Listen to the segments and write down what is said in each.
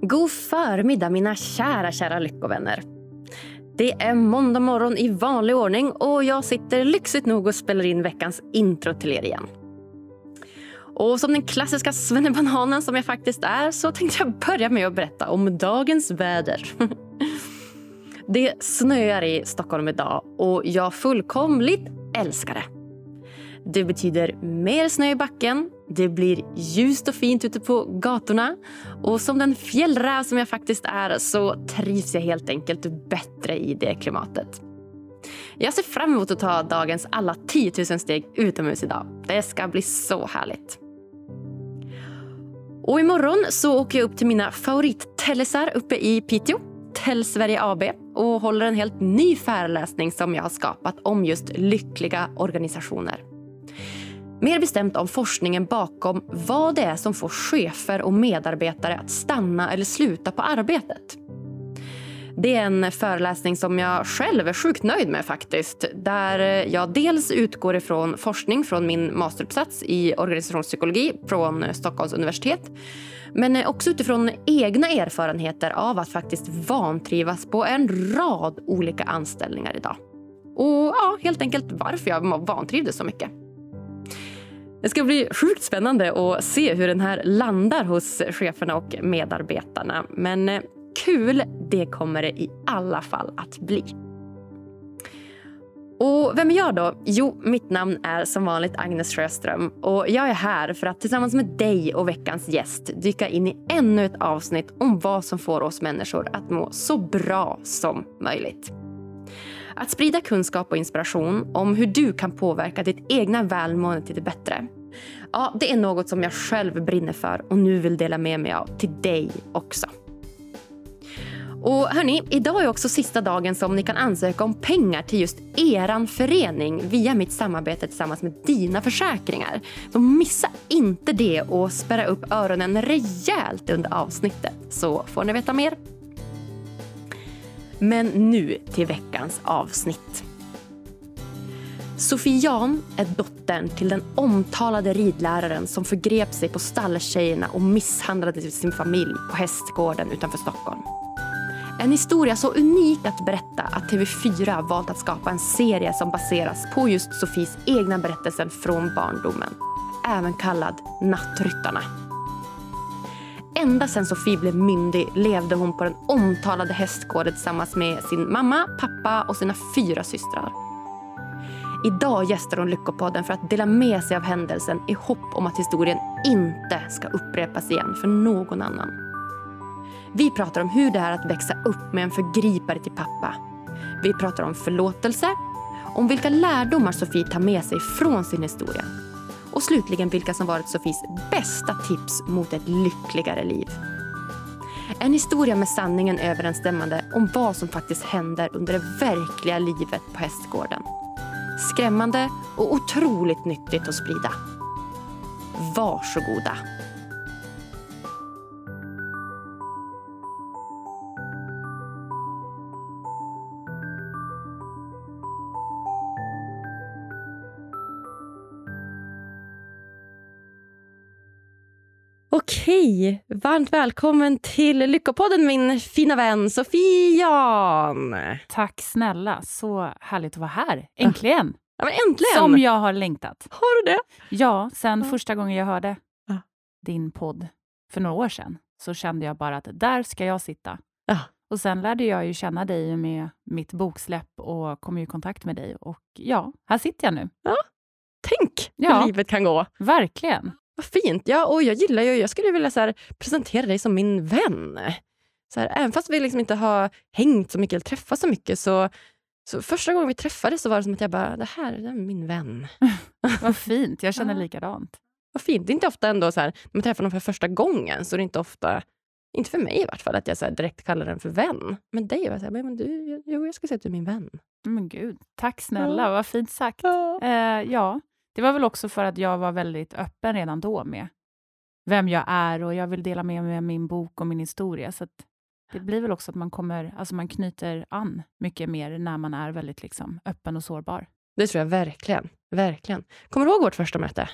God förmiddag mina kära, kära lyckovänner. Det är måndag morgon i vanlig ordning och jag sitter lyxigt nog och spelar in veckans intro till er igen. Och som den klassiska svennebananen som jag faktiskt är så tänkte jag börja med att berätta om dagens väder. Det snöar i Stockholm idag och jag fullkomligt älskar det. Det betyder mer snö i backen, det blir ljust och fint ute på gatorna och som den fjällräv som jag faktiskt är så trivs jag helt enkelt bättre i det klimatet. Jag ser fram emot att ta dagens alla 10 000 steg utomhus idag. Det ska bli så härligt. Och imorgon så åker jag upp till mina favorittellisar uppe i Piteå, Tell Sverige AB och håller en helt ny föreläsning som jag har skapat om just lyckliga organisationer. Mer bestämt om forskningen bakom vad det är som får chefer och medarbetare att stanna eller sluta på arbetet. Det är en föreläsning som jag själv är sjukt nöjd med faktiskt. Där jag dels utgår ifrån forskning från min masteruppsats i organisationspsykologi från Stockholms universitet. Men också utifrån egna erfarenheter av att faktiskt vantrivas på en rad olika anställningar idag. Och ja, helt enkelt varför jag vantrivdes så mycket. Det ska bli sjukt spännande att se hur den här landar hos cheferna och medarbetarna. Men eh, kul, det kommer det i alla fall att bli. Och vem är jag då? Jo, mitt namn är som vanligt Agnes Sjöström och jag är här för att tillsammans med dig och veckans gäst dyka in i ännu ett avsnitt om vad som får oss människor att må så bra som möjligt. Att sprida kunskap och inspiration om hur du kan påverka ditt egna välmående till det bättre. Ja, det är något som jag själv brinner för och nu vill dela med mig av till dig också. Och hörni, idag är också sista dagen som ni kan ansöka om pengar till just eran förening via mitt samarbete tillsammans med dina försäkringar. Så missa inte det och spärra upp öronen rejält under avsnittet så får ni veta mer. Men nu till veckans avsnitt. Sofie Jan är dottern till den omtalade ridläraren som förgrep sig på stalltjejerna och misshandlade sin familj på hästgården utanför Stockholm. En historia så unik att berätta att TV4 valt att skapa en serie som baseras på just Sofies egna berättelser från barndomen. Även kallad Nattryttarna. Ända sedan Sofie blev myndig levde hon på den omtalade hästgården tillsammans med sin mamma, pappa och sina fyra systrar. Idag gästar hon Lyckopodden för att dela med sig av händelsen i hopp om att historien inte ska upprepas igen för någon annan. Vi pratar om hur det är att växa upp med en förgripare till pappa. Vi pratar om förlåtelse, om vilka lärdomar Sofie tar med sig från sin historia och slutligen vilka som varit Sofies bästa tips mot ett lyckligare liv. En historia med sanningen överensstämmande om vad som faktiskt händer under det verkliga livet på hästgården. Skrämmande och otroligt nyttigt att sprida. Varsågoda. Okej, varmt välkommen till Lyckopodden min fina vän Sofian. Tack snälla, så härligt att vara här. Äntligen! Ja, men äntligen! Som jag har längtat. Har du det? Ja, sen Ja. första gången jag hörde Ja. din podd för några år sedan så kände jag bara att där ska jag sitta. Ja. Och sen lärde jag ju känna dig med mitt boksläpp och kom i kontakt med dig. Och ja, här sitter jag nu. Tänk Ja. hur livet kan gå. Verkligen. Vad fint. Ja, och jag gillar ju, jag skulle vilja så här, presentera dig som min vän. Så här, även fast vi liksom inte har hängt så mycket eller träffats så mycket så, så första gången vi träffades så var det som att jag bara, det här det är min vän. Vad fint. Jag känner Ja. likadant. Vad fint. Det är inte ofta ändå så här, när man träffar någon för första gången så är det inte ofta, inte för mig i vart fall, att jag så direkt kallar den för vän. Men dig var jag så här, men du, jo, jag ska säga att du är min vän. Men gud, tack snälla. Ja. Vad fint sagt. Ja. Eh, ja, det var väl också för att jag var väldigt öppen redan då med vem jag är och jag vill dela med mig av min bok och min historia. Så att det blir väl också att man kommer, alltså man knyter an mycket mer när man är väldigt liksom öppen och sårbar. Det tror jag verkligen. verkligen. Kommer du ihåg vårt första möte?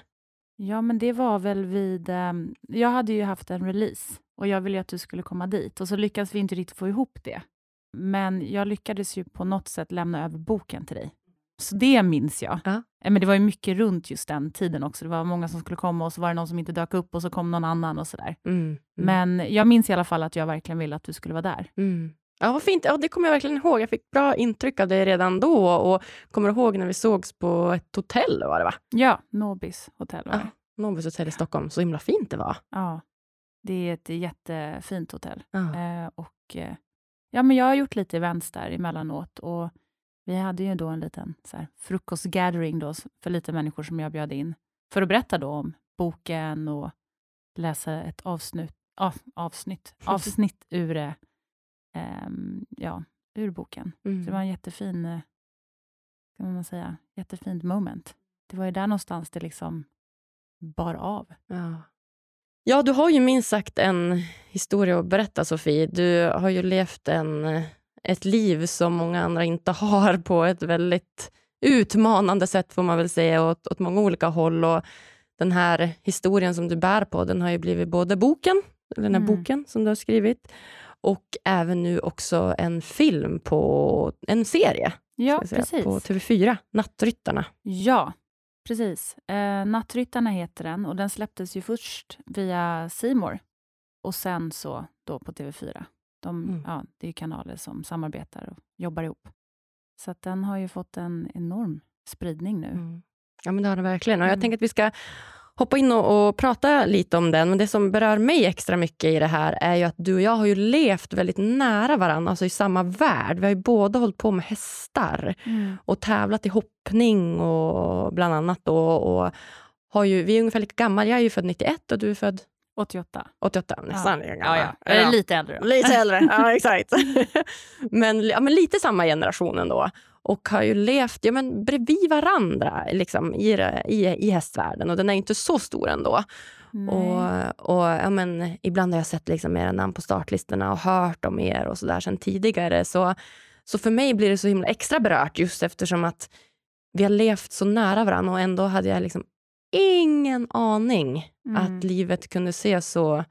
Ja, men det var väl vid... Um, jag hade ju haft en release och jag ville att du skulle komma dit och så lyckades vi inte riktigt få ihop det. Men jag lyckades ju på något sätt lämna över boken till dig. Så det minns jag. Ja. Eh, men det var ju mycket runt just den tiden också. Det var många som skulle komma och så var det någon som inte dök upp och så kom någon annan och sådär. Mm. Mm. Men jag minns i alla fall att jag verkligen ville att du skulle vara där. Mm. Ja, vad fint. Ja, det kommer jag verkligen ihåg. Jag fick bra intryck av det redan då och kommer ihåg när vi sågs på ett hotell, var det va? Ja, Nobis hotell var det. Ja, Nobis hotell i Stockholm. Så himla fint det var. Ja, det är ett jättefint hotell. Ja. Eh, och, eh, ja, men jag har gjort lite events där emellanåt och vi hade ju då en liten så här, frukostgathering då, för lite människor som jag bjöd in för att berätta då om boken och läsa ett avsnitt, av, avsnitt, avsnitt ur, eh, ehm, ja, ur boken. Mm. Det var en jättefin, eh, kan man säga, jättefint moment. Det var ju där någonstans det liksom bar av. Ja. ja, du har ju minst sagt en historia att berätta, Sofie. Du har ju levt en, ett liv som många andra inte har på ett väldigt utmanande sätt, får man väl säga, åt, åt många olika håll. Och den här historien som du bär på, den har ju blivit både boken, den här Mm. boken som du har skrivit, och även nu också en film på en serie Ja, säga, precis. på TV4, Nattryttarna. Ja, precis. Eh, Nattryttarna heter den och den släpptes ju först via Simor och sen så då på TV4. De, Mm. ja, det är kanaler som samarbetar och jobbar ihop. Så att den har ju fått en enorm spridning nu. Mm. Ja, men det har den verkligen. Och jag Mm. tänker att vi ska hoppa in och, och prata lite om den. Men det som berör mig extra mycket i det här är ju att du och jag har ju levt väldigt nära varandra, alltså i samma värld. Vi har ju båda hållit på med hästar Mm. och tävlat i hoppning och bland annat. Då, och har ju, vi är ungefär lika gamla. Jag är ju född 91 och du är född 88. 88. Nästan Ja, gammal. ja. Jag är lite äldre då. Lite äldre, ja exakt. men, ja, men lite samma generation ändå. Och har ju levt ja, men bredvid varandra liksom, i, i, i hästvärlden. Och den är inte så stor ändå. Nej. Och, och, ja, men, ibland har jag sett liksom era namn på startlistorna och hört om er och så där sedan tidigare. Så, så för mig blir det så himla extra berört just eftersom att vi har levt så nära varandra och ändå hade jag liksom ingen aning Mm. att livet kunde se så,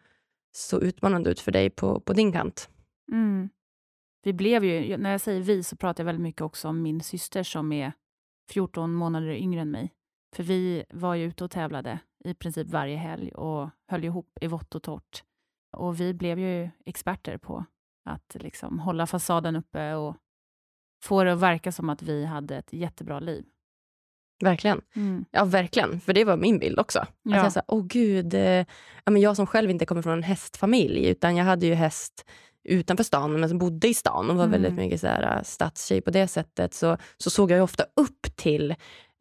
så utmanande ut för dig på, på din kant. Mm. Vi blev ju, när jag säger vi så pratar jag väldigt mycket också om min syster som är 14 månader yngre än mig. För vi var ju ute och tävlade i princip varje helg och höll ihop i vått och torrt. Och vi blev ju experter på att liksom hålla fasaden uppe och få det att verka som att vi hade ett jättebra liv. Verkligen. Ja, verkligen. För det var min bild också. Att Ja. jag sa, åh gud, eh, ja, men jag som själv inte kommer från en hästfamilj, utan jag hade ju häst utanför stan, men som bodde i stan och var Mm. väldigt mycket så här, äh, stadstjej på det sättet, så, så såg jag ju ofta upp till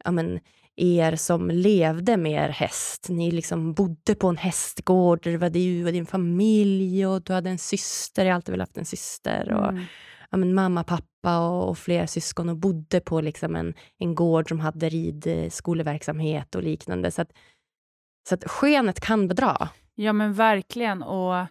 ja, men, er som levde med er häst. Ni liksom bodde på en hästgård, det var du och din familj och du hade en syster, jag har alltid velat haft en syster. Och, Mm. ja, men mamma, pappa och, och fler syskon och bodde på liksom en, en gård som hade ridskoleverksamhet och liknande. Så att, så att skenet kan bedra. Ja men verkligen. Och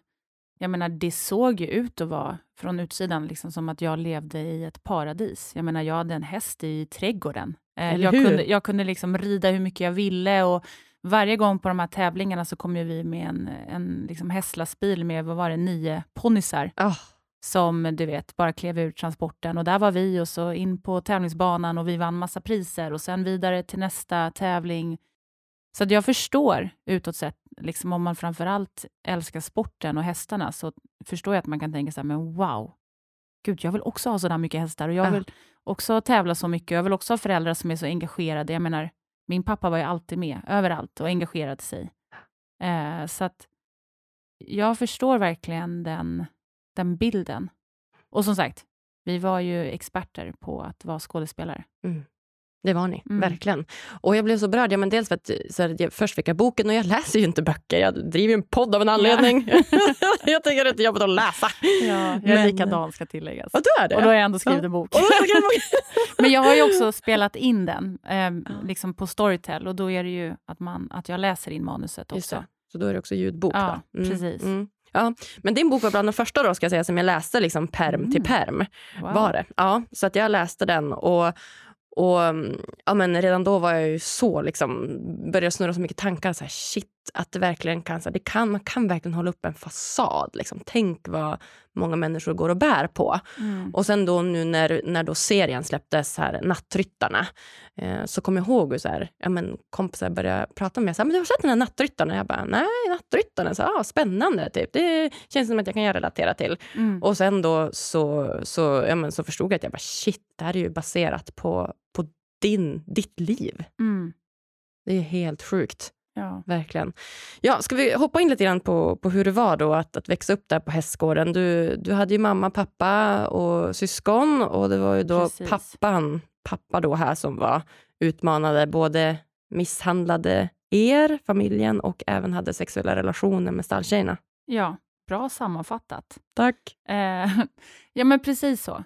jag menar, det såg ju ut att vara från utsidan liksom som att jag levde i ett paradis. Jag menar, jag hade en häst i trädgården. Eh, Eller jag, hur? kunde, jag kunde liksom rida hur mycket jag ville och varje gång på de här tävlingarna så kom vi med en, en liksom hästlastbil med, vad var det, nio ponnysar Ah, som du vet bara klev ur transporten och där var vi och så in på tävlingsbanan och vi vann massa priser och sen vidare till nästa tävling. Så att jag förstår utåt sett, liksom om man framförallt älskar sporten och hästarna så förstår jag att man kan tänka så här, men wow, gud jag vill också ha så där mycket hästar och jag Ja. vill också tävla så mycket. Jag vill också ha föräldrar som är så engagerade. Jag menar, min pappa var ju alltid med överallt och engagerade sig. Eh, så att jag förstår verkligen den, den bilden. Och som sagt, vi var ju experter på att vara skådespelare. det var ni, Mm. verkligen. Och jag blev så berörd, ja, men dels för att så här, jag, först fick jag boken och jag läser ju inte böcker. Jag driver en podd av en anledning. jag tycker det är jobbigt att läsa. Ja, jag är likadan ska tilläggas. Och du är det? Och då har jag ändå skrivit Ja. en bok. Men jag har ju också spelat in den eh, liksom på Storytel och då är det ju att, man, att jag läser in manuset också. Så då är det också ljudbok. Ja. Mm, precis. Mm. Ja, men din bok var bland de första då, ska jag säga, som jag läste liksom perm till Mm. perm. Wow. Var det. Ja, så att jag läste den och, Och mm, ja, men Redan då var jag ju så, liksom, började snurra så mycket tankar. Så här, shit, att det verkligen kan, det kan, man kan verkligen hålla upp en fasad. Liksom. Tänk vad många människor går och bär på. Mm. Och sen då nu när, när då serien släpptes, här, Nattryttarna, eh, så kom jag ihåg hur så här, ja, men kompisar började prata med mig. Så här, men du har sett den här Nattryttarna? Jag bara, nej, Nattryttarna? Så, ah, spännande, typ. det känns som att jag kan relatera till. Mm. Och sen då så, så, ja, men så förstod jag att jag bara, shit, det här är ju baserat på, på din, ditt liv. Mm. Det är helt sjukt. Ja. Verkligen. Ja, ska vi hoppa in lite grann på, på hur det var då att, att växa upp där på hästgården? Du, du hade ju mamma, pappa och syskon och det var ju då Precis. pappan, pappa då här som var utmanade, både misshandlade er, familjen och även hade sexuella relationer med stalltjejerna. Ja, bra sammanfattat. Tack. Eh, ja, men precis så.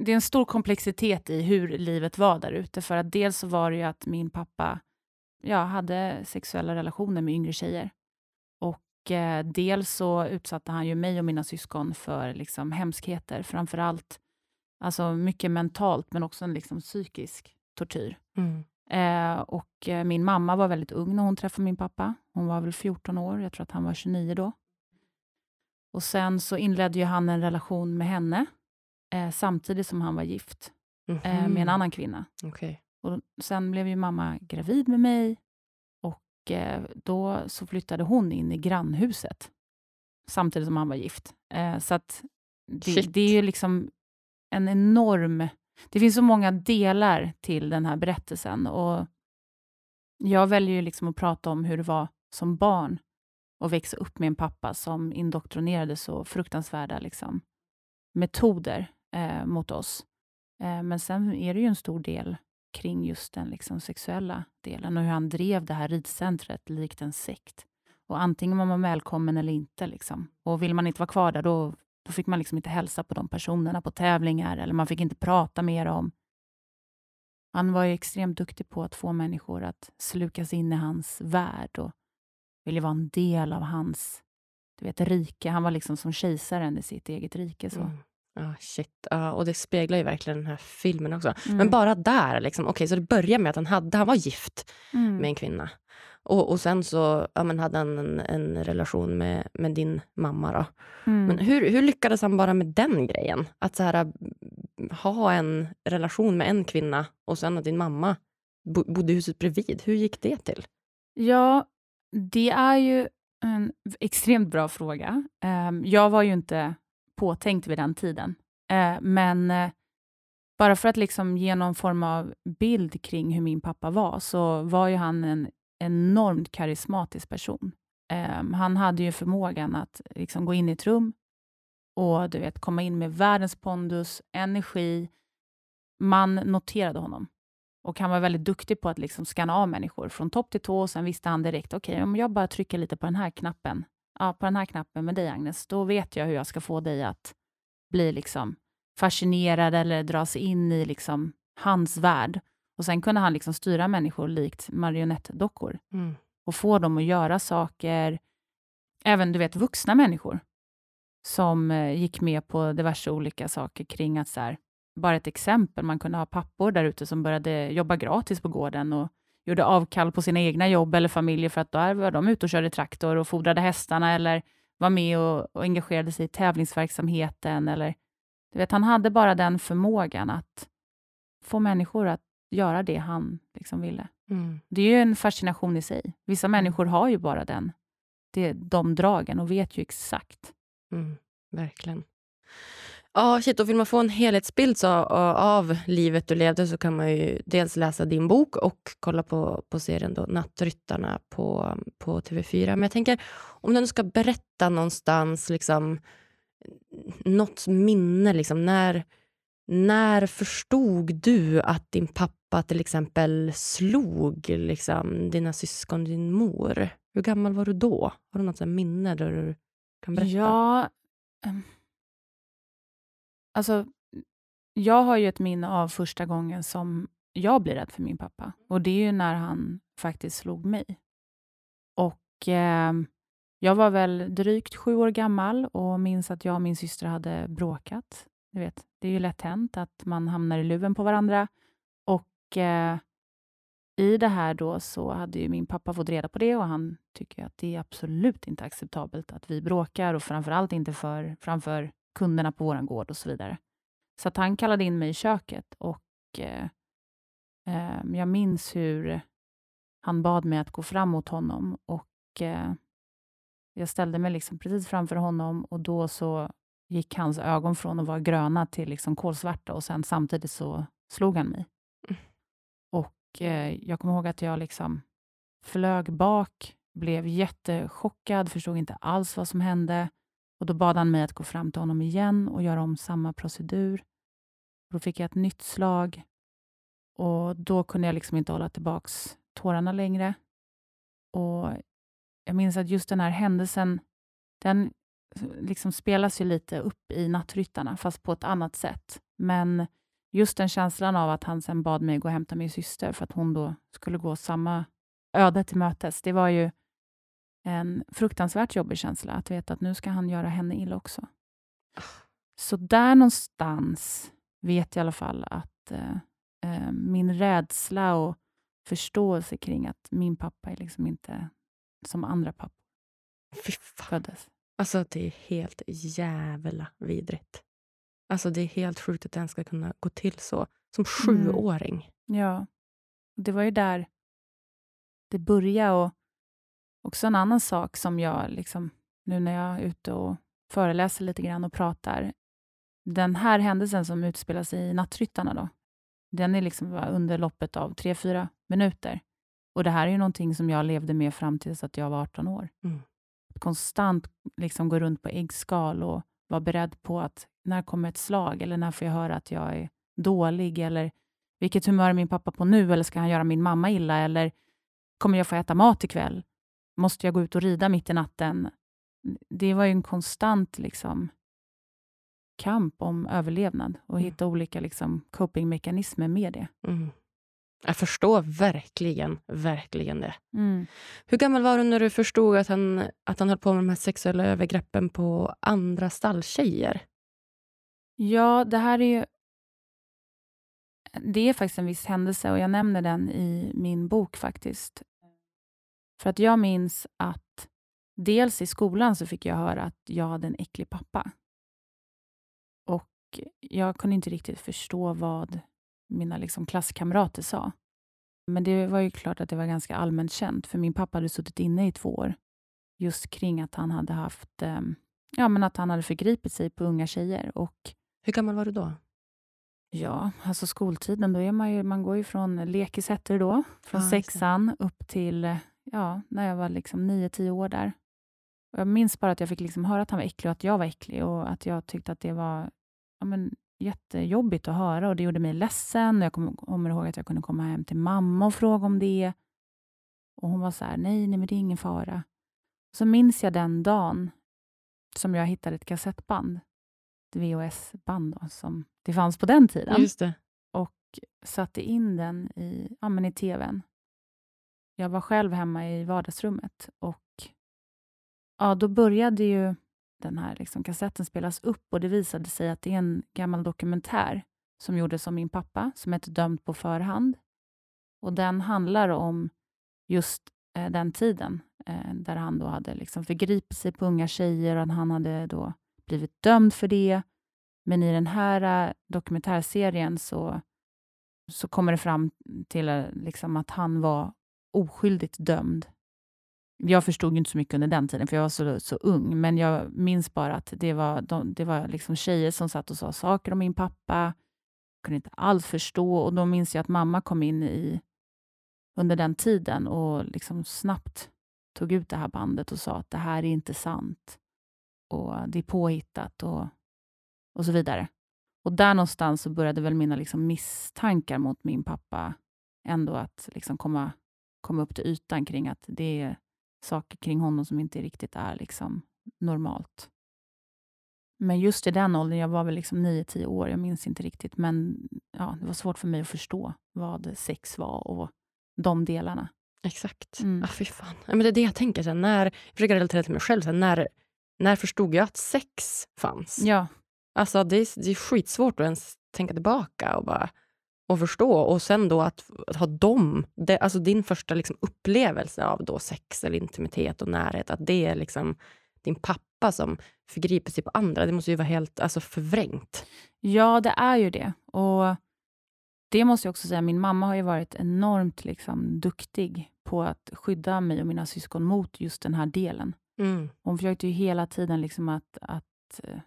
Det är en stor komplexitet i hur livet var där ute. För att dels så var det ju att min pappa ja, hade sexuella relationer med yngre tjejer. Och eh, dels så utsatte han ju mig och mina syskon för liksom, hemskheter, framför allt alltså mycket mentalt, men också en liksom, psykisk tortyr. Mm. Eh, och eh, min mamma var väldigt ung när hon träffade min pappa. Hon var väl 14 år, jag tror att han var 29 då. Och sen så inledde ju han en relation med henne, eh, samtidigt som han var gift mm -hmm. med en annan kvinna. Okay. Och sen blev ju mamma gravid med mig och eh, då så flyttade hon in i grannhuset samtidigt som han var gift. Eh, så att det, det, är ju liksom en enorm... Det finns så många delar till den här berättelsen och jag väljer ju liksom att prata om hur det var som barn att växa upp med en pappa som indoktrinerade så fruktansvärda liksom, metoder eh, mot oss. Eh, men sen är det ju en stor del kring just den liksom sexuella delen och hur han drev det här ridcentret likt en sekt. Och antingen var man välkommen eller inte. Liksom. Och vill man inte vara kvar där, då, då fick man liksom inte hälsa på de personerna på tävlingar eller man fick inte prata med dem. Han var ju extremt duktig på att få människor att slukas in i hans värld och ville vara en del av hans du vet, rike. Han var liksom som kejsaren i sitt eget rike. Så. Mm. Ah, shit. Ah, och det speglar ju verkligen den här filmen också. Mm. Men bara där, liksom, okay, så det börjar med att han, hade, han var gift mm. med en kvinna. Och, och sen så ja, men hade han en, en relation med, med din mamma. Då. Mm. Men hur, hur lyckades han bara med den grejen? Att så här, ha en relation med en kvinna och sen att din mamma bodde i huset bredvid. Hur gick det till? Ja, det är ju en extremt bra fråga. Um, jag var ju inte påtänkt vid den tiden. Eh, men eh, bara för att liksom ge någon form av bild kring hur min pappa var, så var ju han en enormt karismatisk person. Eh, han hade ju förmågan att liksom gå in i ett rum och du vet, komma in med världens pondus, energi. Man noterade honom. Och han var väldigt duktig på att liksom scanna av människor från topp till tå. Och sen visste han direkt, okej, okay, om jag bara trycker lite på den här knappen, ja, på den här knappen med dig Agnes, då vet jag hur jag ska få dig att bli liksom fascinerad eller dras in i liksom hans värld. Och Sen kunde han liksom styra människor likt marionettdockor mm. och få dem att göra saker. Även du vet vuxna människor som eh, gick med på diverse olika saker kring att så här, bara ett exempel, man kunde ha pappor där ute som började jobba gratis på gården och gjorde avkall på sina egna jobb eller familjer för att där var de ute och körde traktor och fodrade hästarna eller var med och, och engagerade sig i tävlingsverksamheten. Eller, du vet, han hade bara den förmågan att få människor att göra det han liksom ville. Mm. Det är ju en fascination i sig. Vissa mm. människor har ju bara den, det, de dragen och vet ju exakt. Mm, verkligen. Ja, shit, och vill man få en helhetsbild så, av livet du levde så kan man ju dels läsa din bok och kolla på, på serien då, Nattryttarna på, på TV4. Men jag tänker, om du ska berätta någonstans, liksom, något minne, liksom, när, när förstod du att din pappa till exempel slog liksom, dina syskon, din mor? Hur gammal var du då? Har du något minne där du kan berätta? Ja... Um Alltså, jag har ju ett minne av första gången som jag blir rädd för min pappa. Och det är ju när han faktiskt slog mig. Och eh, jag var väl drygt sju år gammal och minns att jag och min syster hade bråkat. Du vet, det är ju lätt hänt att man hamnar i luven på varandra. Och eh, i det här då så hade ju min pappa fått reda på det och han tycker att det är absolut inte acceptabelt att vi bråkar och framförallt inte för, framför kunderna på vår gård och så vidare. Så att han kallade in mig i köket och eh, eh, jag minns hur han bad mig att gå fram mot honom och eh, jag ställde mig liksom precis framför honom och då så gick hans ögon från att vara gröna till liksom kolsvarta och sen samtidigt så slog han mig. Mm. Och eh, jag kommer ihåg att jag liksom flög bak, blev jättechockad, förstod inte alls vad som hände. Och Då bad han mig att gå fram till honom igen och göra om samma procedur. Då fick jag ett nytt slag och då kunde jag liksom inte hålla tillbaka tårarna längre. Och Jag minns att just den här händelsen, den liksom spelas ju lite upp i Nattryttarna, fast på ett annat sätt. Men just den känslan av att han sen bad mig gå och hämta min syster för att hon då skulle gå samma öde till mötes, det var ju en fruktansvärt jobbig känsla att veta att nu ska han göra henne illa också. Så där någonstans vet jag i alla fall att eh, eh, min rädsla och förståelse kring att min pappa är liksom inte som andra pappor föddes. Alltså det är helt jävla vidrigt. Alltså det är helt sjukt att det ska kunna gå till så. Som mm. sjuåring. Mm. Ja. Det var ju där det började. Och också en annan sak som jag, liksom, nu när jag är ute och föreläser lite grann och pratar. Den här händelsen som utspelar sig i Nattryttarna, då, den är liksom under loppet av tre fyra minuter. Och Det här är ju någonting som jag levde med fram tills att jag var 18 år. Mm konstant liksom gå runt på äggskal och vara beredd på att när kommer ett slag eller när får jag höra att jag är dålig eller vilket humör är min pappa på nu eller ska han göra min mamma illa eller kommer jag få äta mat ikväll? Måste jag gå ut och rida mitt i natten? Det var ju en konstant liksom, kamp om överlevnad och mm. hitta olika liksom, copingmekanismer med det. Mm. Jag förstår verkligen, verkligen det. Mm. Hur gammal var du när du förstod att han, att han höll på med de här sexuella övergreppen på andra stalltjejer? Ja, det här är ju... Det är faktiskt en viss händelse och jag nämner den i min bok faktiskt. För att jag minns att dels i skolan så fick jag höra att jag hade en äcklig pappa. Och jag kunde inte riktigt förstå vad mina liksom klasskamrater sa. Men det var ju klart att det var ganska allmänt känt, för min pappa hade suttit inne i två år. Just kring att han hade haft, eh, ja men att han hade förgripit sig på unga tjejer. Och, Hur gammal var du då? Ja, alltså skoltiden, då är man, ju, man går ju från lekis hette då, från ah, sexan upp till, ja, när jag var liksom nio, tio år där. Och jag minns bara att jag fick liksom höra att han var äcklig och att jag var äcklig och att jag tyckte att det var ja, men, jättejobbigt att höra och det gjorde mig ledsen. Jag kommer ihåg att jag kunde komma hem till mamma och fråga om det. Och Hon var så här, nej, nej, men det är ingen fara. Så minns jag den dagen som jag hittade ett kassettband, ett VHS-band som det fanns på den tiden. Just det. Och satte in den i, ja, men i tvn. Jag var själv hemma i vardagsrummet och ja, då började ju den här liksom kassetten spelas upp och det visade sig att det är en gammal dokumentär som gjordes av min pappa, som heter Dömd på förhand. Och Den handlar om just eh, den tiden, eh, där han då hade liksom förgripit sig på unga tjejer och han hade då blivit dömd för det. Men i den här eh, dokumentärserien så, så kommer det fram till eh, liksom att han var oskyldigt dömd jag förstod inte så mycket under den tiden, för jag var så, så ung, men jag minns bara att det var, de, det var liksom tjejer som satt och sa saker om min pappa. Jag kunde inte alls förstå och då minns jag att mamma kom in i under den tiden och liksom snabbt tog ut det här bandet och sa att det här är inte sant och det är påhittat och, och så vidare. Och där någonstans så började väl mina liksom misstankar mot min pappa ändå att liksom komma, komma upp till ytan kring att det är saker kring honom som inte riktigt är liksom normalt. Men just i den åldern, jag var väl liksom 9-10 år, jag minns inte riktigt, men ja, det var svårt för mig att förstå vad sex var och de delarna. Exakt. Mm. Ah, fy fan. men det är det jag tänker. Så när, jag försöker relatera till mig själv. Så när, när förstod jag att sex fanns? Ja. Alltså, det, är, det är skitsvårt att ens tänka tillbaka och bara och förstå. Och sen då att, att ha dem, det, alltså din första liksom upplevelse av då sex eller intimitet och närhet, att det är liksom din pappa som förgriper sig på andra. Det måste ju vara helt alltså, förvrängt. Ja, det är ju det. Och det måste jag också säga, min mamma har ju varit enormt liksom, duktig på att skydda mig och mina syskon mot just den här delen. Mm. Hon försökte ju hela tiden liksom att, att... eh,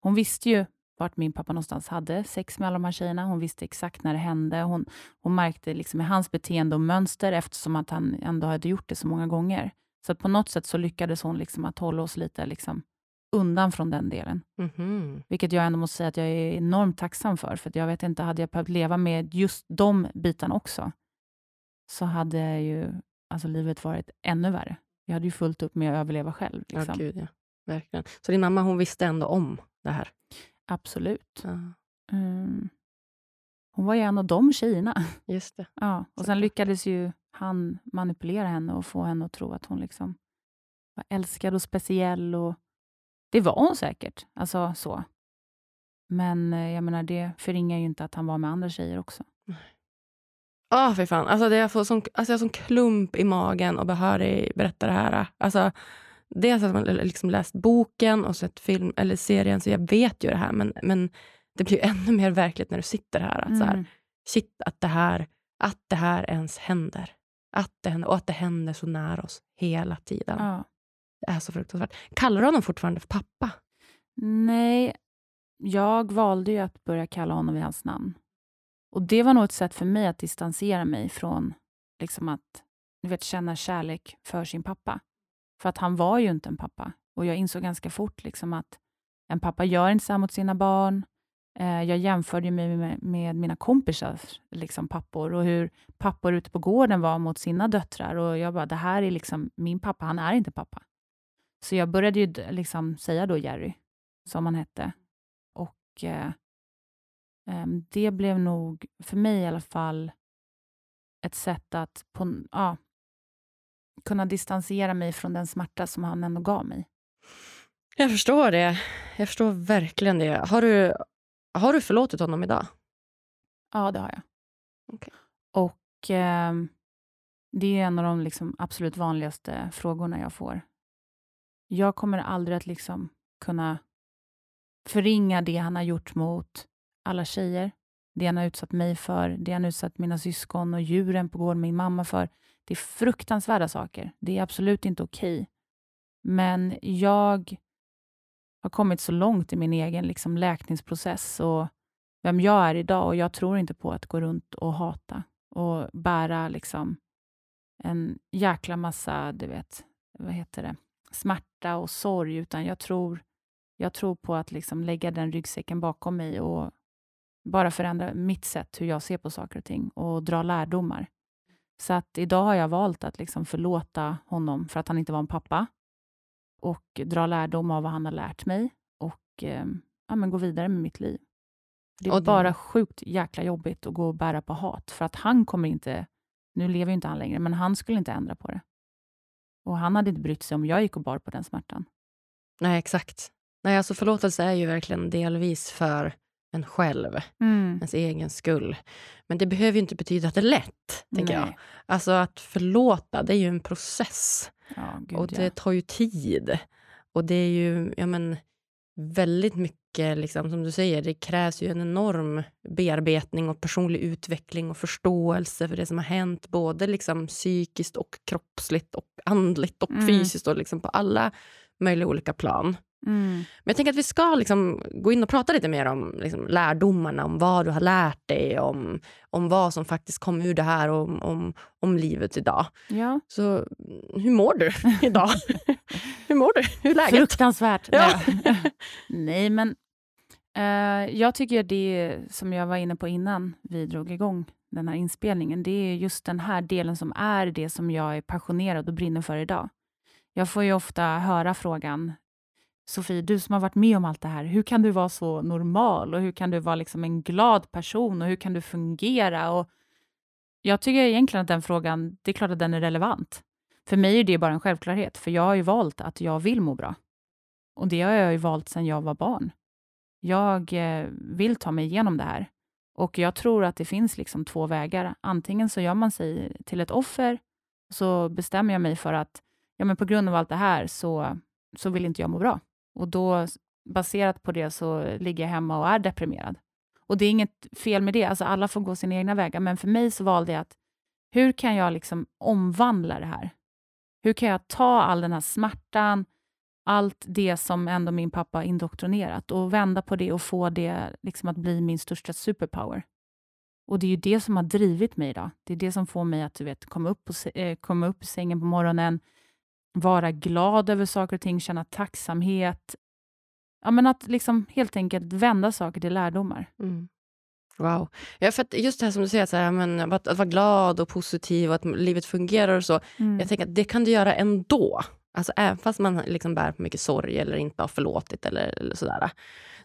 Hon visste ju vart min pappa någonstans hade sex med alla de här tjejerna. Hon visste exakt när det hände. Hon, hon märkte liksom i hans beteende och mönster eftersom att han ändå hade gjort det så många gånger. Så att på något sätt så lyckades hon liksom att hålla oss lite liksom undan från den delen. Mhm. Vilket jag ändå måste säga att jag är enormt tacksam för. För jag vet inte, hade jag behövt leva med just de bitarna också, så hade ju alltså, livet varit ännu värre. Jag hade ju fullt upp med att överleva själv. Ja, Liksom. gud ja. Verkligen. Så din mamma hon visste ändå om det här? Absolut. Ja, Mm. Hon var ju en av de tjejerna. just det. Ja. Och sen lyckades ju han manipulera henne och få henne att tro att hon liksom var älskad och speciell. Och det var hon säkert. Alltså så. Men eh, jag menar, det förringar ju inte att han var med andra tjejer också. Ja, för fan. Alltså, det jag, får sån, alltså, jag har sån klump i magen och dig berätta det här. Alltså, dels att man liksom läst boken och sett film eller serien, så jag vet ju det här, men, men det blir ju ännu mer verkligt när du sitter här. Att så här Mm. shit, att det, här, att det här ens händer. Att det händer. Och att det händer så nära oss hela tiden. Ja. Det är så fruktansvärt. Kallar du honom fortfarande för pappa? Nej, jag valde ju att börja kalla honom vid hans namn. Och Det var nog ett sätt för mig att distansera mig från liksom att du vet, känna kärlek för sin pappa. För att han var ju inte en pappa. Och Jag insåg ganska fort liksom att en pappa gör inte så här mot sina barn. Eh, jag jämförde mig med, med mina kompisars liksom, pappor och hur pappor ute på gården var mot sina döttrar. Och Jag bara, det här är liksom min pappa, han är inte pappa. Så jag började ju liksom säga då Jerry, som han hette. Och eh, ehm, det blev nog, för mig i alla fall, ett sätt att på, ja, kunna distansera mig från den smärta som han ändå gav mig. Jag förstår det. Jag förstår verkligen det. Har du, har du förlåtit honom idag? Ja, det har jag. Okej. Och ehm, det är en av de liksom absolut vanligaste frågorna jag får. Jag kommer aldrig att liksom kunna förringa det han har gjort mot alla tjejer, det han har utsatt mig för, det han har utsatt mina syskon och djuren på gården, min mamma för. Det är fruktansvärda saker. Det är absolut inte okej. Men jag har kommit så långt i min egen liksom läkningsprocess och vem jag är idag och jag tror inte på att gå runt och hata och bära liksom en jäkla massa, du vet, vad heter det, smärta och sorg, utan jag tror, jag tror på att liksom lägga den ryggsäcken bakom mig och bara förändra mitt sätt hur jag ser på saker och ting och dra lärdomar. Så att idag har jag valt att liksom förlåta honom för att han inte var en pappa och dra lärdom av vad han har lärt mig och eh, ja, men gå vidare med mitt liv. Det är Och det- bara sjukt jäkla jobbigt att gå och bära på hat för att han kommer inte, nu lever ju inte han längre, men han skulle inte ändra på det. Och han hade inte brytt sig om jag gick och bar på den smärtan. Nej, exakt. Nej, alltså förlåtelse är ju verkligen delvis för en själv, ens egen skull. Men det behöver ju inte betyda att det är lätt, tänker jag. Alltså att förlåta, det är ju en process. Ja, gud, och det ja. tar ju tid. Och det är ju ja, men, väldigt mycket, liksom, som du säger, det krävs ju en enorm bearbetning och personlig utveckling och förståelse för det som har hänt, både liksom psykiskt och kroppsligt och andligt och Mm. fysiskt och liksom på alla möjliga olika plan. Mm. Men jag tänker att vi ska liksom gå in och prata lite mer om liksom lärdomarna, om vad du har lärt dig, om, om vad som faktiskt kom ur det här och om, om, om livet idag. Ja. Så mm, hur mår du idag? hur mår du? Hur är läget? Fruktansvärt. Ja. Nej, men eh, jag tycker det som jag var inne på innan vi drog igång den här inspelningen, det är just den här delen som är det som jag är passionerad och brinner för idag. Jag får ju ofta höra frågan, Sofie, du som har varit med om allt det här, hur kan du vara så normal och hur kan du vara liksom en glad person och hur kan du fungera? Och jag tycker egentligen att den frågan, det är klart att den är relevant. För mig är det bara en självklarhet, för jag har ju valt att jag vill må bra. Och det har jag ju valt sedan jag var barn. Jag eh, vill ta mig igenom det här. Och jag tror att det finns liksom två vägar. Antingen så gör man sig till ett offer, så bestämmer jag mig för att ja, men på grund av allt det här så, så vill inte jag må bra. Och då, baserat på det, så ligger jag hemma och är deprimerad. Och det är inget fel med det, alltså alla får gå sina egna vägar, men för mig så valde jag att hur kan jag liksom omvandla det här? Hur kan jag ta all den här smärtan, allt det som ändå min pappa indoktrinerat och vända på det och få det liksom att bli min största superpower. Och Det är ju det som har drivit mig idag. Det är det som får mig att du vet, komma, upp och, eh, komma upp i sängen på morgonen, vara glad över saker och ting, känna tacksamhet. Ja, men att liksom helt enkelt vända saker till lärdomar. Mm. Wow. Ja, för just det här som du säger, så här, men, att, att vara glad och positiv och att livet fungerar och så. Mm. Jag tänker att det kan du göra ändå. Alltså även fast man liksom bär på mycket sorg eller inte har förlåtit eller, eller sådär.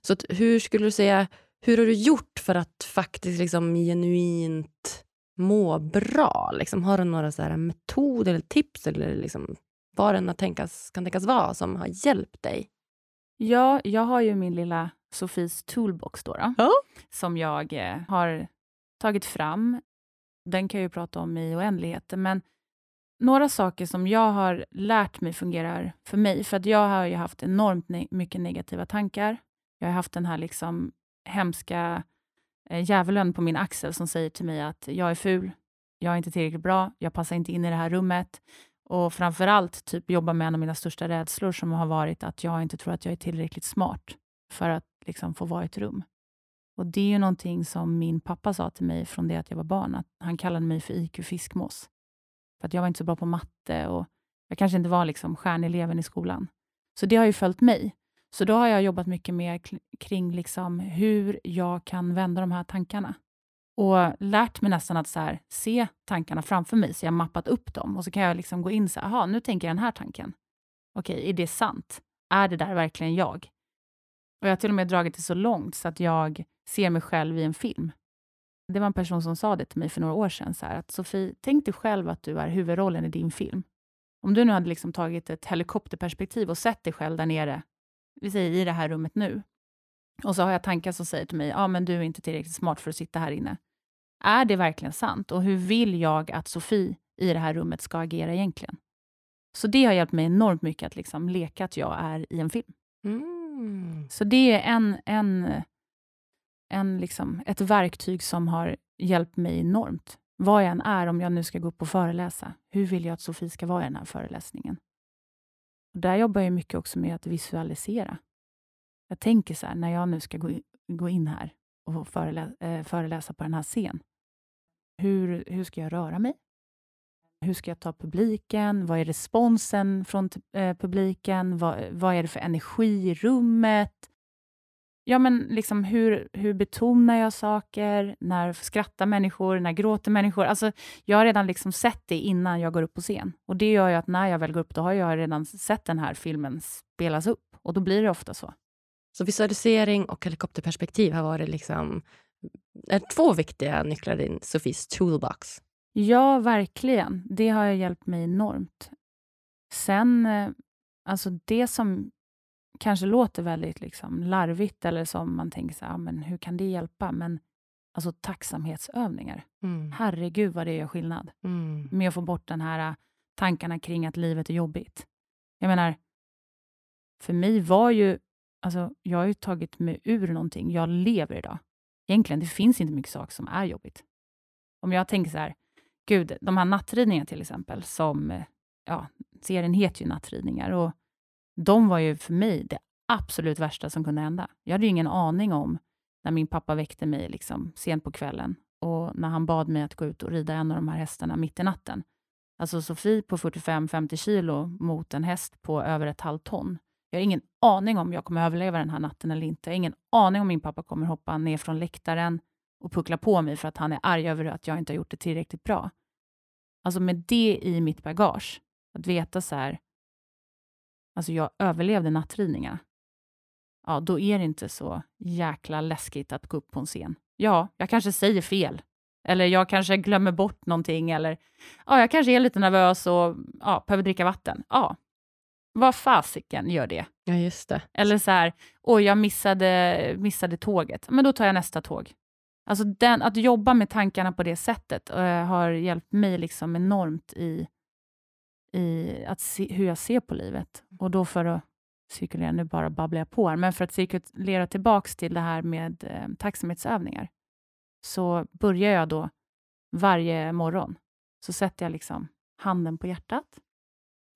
Så att, hur skulle du säga, hur har du gjort för att faktiskt liksom genuint må bra? Liksom, har du några så här metoder eller tips eller liksom, vad det tänkas, kan tänkas vara som har hjälpt dig? Ja, jag har ju min lilla Sofies toolbox då, då ja. som jag eh, har tagit fram. Den kan jag ju prata om i oändligheten, men några saker som jag har lärt mig fungerar för mig, för att jag har ju haft enormt ne mycket negativa tankar. Jag har haft den här liksom hemska eh, djävulen på min axel som säger till mig att jag är ful, jag är inte tillräckligt bra, jag passar inte in i det här rummet. Och framför allt typ jobba med en av mina största rädslor som har varit att jag inte tror att jag är tillräckligt smart för att liksom få vara i ett rum. Och Det är ju någonting som min pappa sa till mig från det att jag var barn. Att han kallade mig för IQ fiskmås. För att jag var inte så bra på matte och jag kanske inte var liksom stjärneleven i skolan. Så det har ju följt mig. Så då har jag jobbat mycket mer kring liksom hur jag kan vända de här tankarna. Och lärt mig nästan att så här, se tankarna framför mig, så jag har mappat upp dem. Och så kan jag liksom gå in så här, nu tänker jag den här tanken. Okej, är det sant? Är det där verkligen jag? Och Jag har till och med dragit det så långt så att jag ser mig själv i en film. Det var en person som sa det till mig för några år sedan, så här, att Sofie, tänk dig själv att du är huvudrollen i din film. Om du nu hade liksom tagit ett helikopterperspektiv och sett dig själv där nere, vi säger i det här rummet nu, och så har jag tankar som säger till mig, ja men du är inte tillräckligt smart för att sitta här inne. Är det verkligen sant? Och hur vill jag att Sofie i det här rummet ska agera egentligen? Så det har hjälpt mig enormt mycket att liksom leka att jag är i en film. Mm. Så det är en, en, en liksom, ett verktyg som har hjälpt mig enormt. Vad jag än är, om jag nu ska gå upp och föreläsa, hur vill jag att Sofie ska vara i den här föreläsningen? Och där jobbar jag mycket också med att visualisera. Jag tänker så här, när jag nu ska gå in, gå in här och förelä, föreläsa på den här scenen. Hur, hur ska jag röra mig? Hur ska jag ta publiken? Vad är responsen från eh, publiken? Vad, vad är det för energi i rummet? Ja, men liksom hur, hur betonar jag saker? När skrattar människor? När gråter människor? Alltså, jag har redan liksom sett det innan jag går upp på scen. Och Det gör ju att när jag väl går upp, då har jag redan sett den här filmen spelas upp. Och då blir det ofta så. Så visualisering och helikopterperspektiv har varit liksom, är två viktiga nycklar i Sofies toolbox. Ja, verkligen. Det har hjälpt mig enormt. Sen, eh, alltså det som kanske låter väldigt liksom larvigt eller som man tänker så här, men hur kan det hjälpa? Men alltså tacksamhetsövningar. Mm. Herregud vad det gör skillnad mm. med att få bort den här äh, tankarna kring att livet är jobbigt. Jag menar, för mig var ju, alltså jag har ju tagit mig ur någonting. Jag lever idag. Egentligen, det finns inte mycket saker som är jobbigt. Om jag tänker så här, gud, de här nattridningarna till exempel, som, eh, ja, serien heter ju Nattridningar och de var ju för mig det absolut värsta som kunde hända. Jag hade ju ingen aning om när min pappa väckte mig liksom, sent på kvällen och när han bad mig att gå ut och rida en av de här hästarna mitt i natten. Alltså Sofie på 45-50 kilo mot en häst på över ett halvt ton. Jag har ingen aning om jag kommer överleva den här natten eller inte. Jag har ingen aning om min pappa kommer hoppa ner från läktaren och puckla på mig för att han är arg över att jag inte har gjort det tillräckligt bra. Alltså med det i mitt bagage, att veta så här, alltså jag överlevde nattridningarna, ja, då är det inte så jäkla läskigt att gå upp på en scen. Ja, jag kanske säger fel, eller jag kanske glömmer bort någonting, eller ja, jag kanske är lite nervös och ja, behöver dricka vatten. Ja, vad fasiken gör det? Ja, just det. Eller så här, oj, jag missade, missade tåget. Men då tar jag nästa tåg. Alltså den, att jobba med tankarna på det sättet uh, har hjälpt mig liksom enormt i, i att se, hur jag ser på livet. Och då för att cirkulera, nu bara babblar jag på här, men för att cirkulera tillbaks till det här med eh, tacksamhetsövningar, så börjar jag då varje morgon. Så sätter jag liksom handen på hjärtat,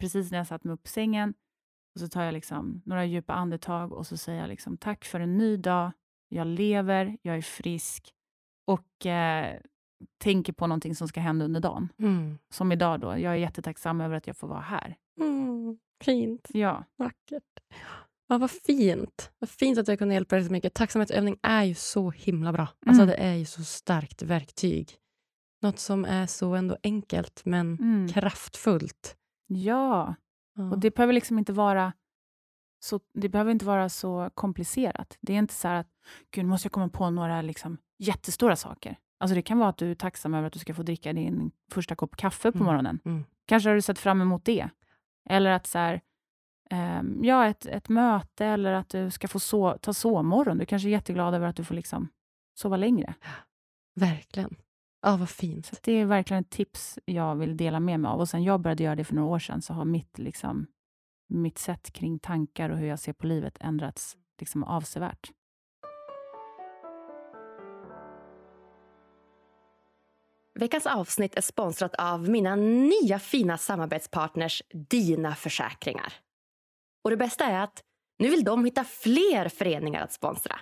precis när jag satt mig upp på sängen. Och så tar jag liksom några djupa andetag och så säger jag liksom, tack för en ny dag. Jag lever, jag är frisk och eh, tänker på någonting som ska hända under dagen. Mm. Som idag då. Jag är jättetacksam över att jag får vara här. Mm. Fint. Ja. Vackert. Ja, vad fint. Vad fint att jag kunde hjälpa dig så mycket. Tacksamhetsövning är ju så himla bra. Alltså, Mm. Det är ju så starkt verktyg. Något som är så ändå enkelt, men Mm. kraftfullt. Ja. Ja. Och det behöver liksom inte vara så, det behöver inte vara så komplicerat. Det är inte så här att, gud, nu måste jag komma på några liksom, jättestora saker. Alltså det kan vara att du är tacksam över att du ska få dricka din första kopp kaffe på Mm. morgonen. Mm. Kanske har du sett fram emot det. Eller att så här, ehm, ja, ett, ett möte eller att du ska få so ta sovmorgon. Du kanske är jätteglad över att du får liksom sova längre. Verkligen. Ja, vad fint. Så det är verkligen ett tips jag vill dela med mig av. Och sen jag började göra det för några år sedan så har mitt, liksom, mitt sätt kring tankar och hur jag ser på livet ändrats liksom, avsevärt. Veckans avsnitt är sponsrat av mina nya fina samarbetspartners Dina Försäkringar. Och det bästa är att nu vill de hitta fler föreningar att sponsra.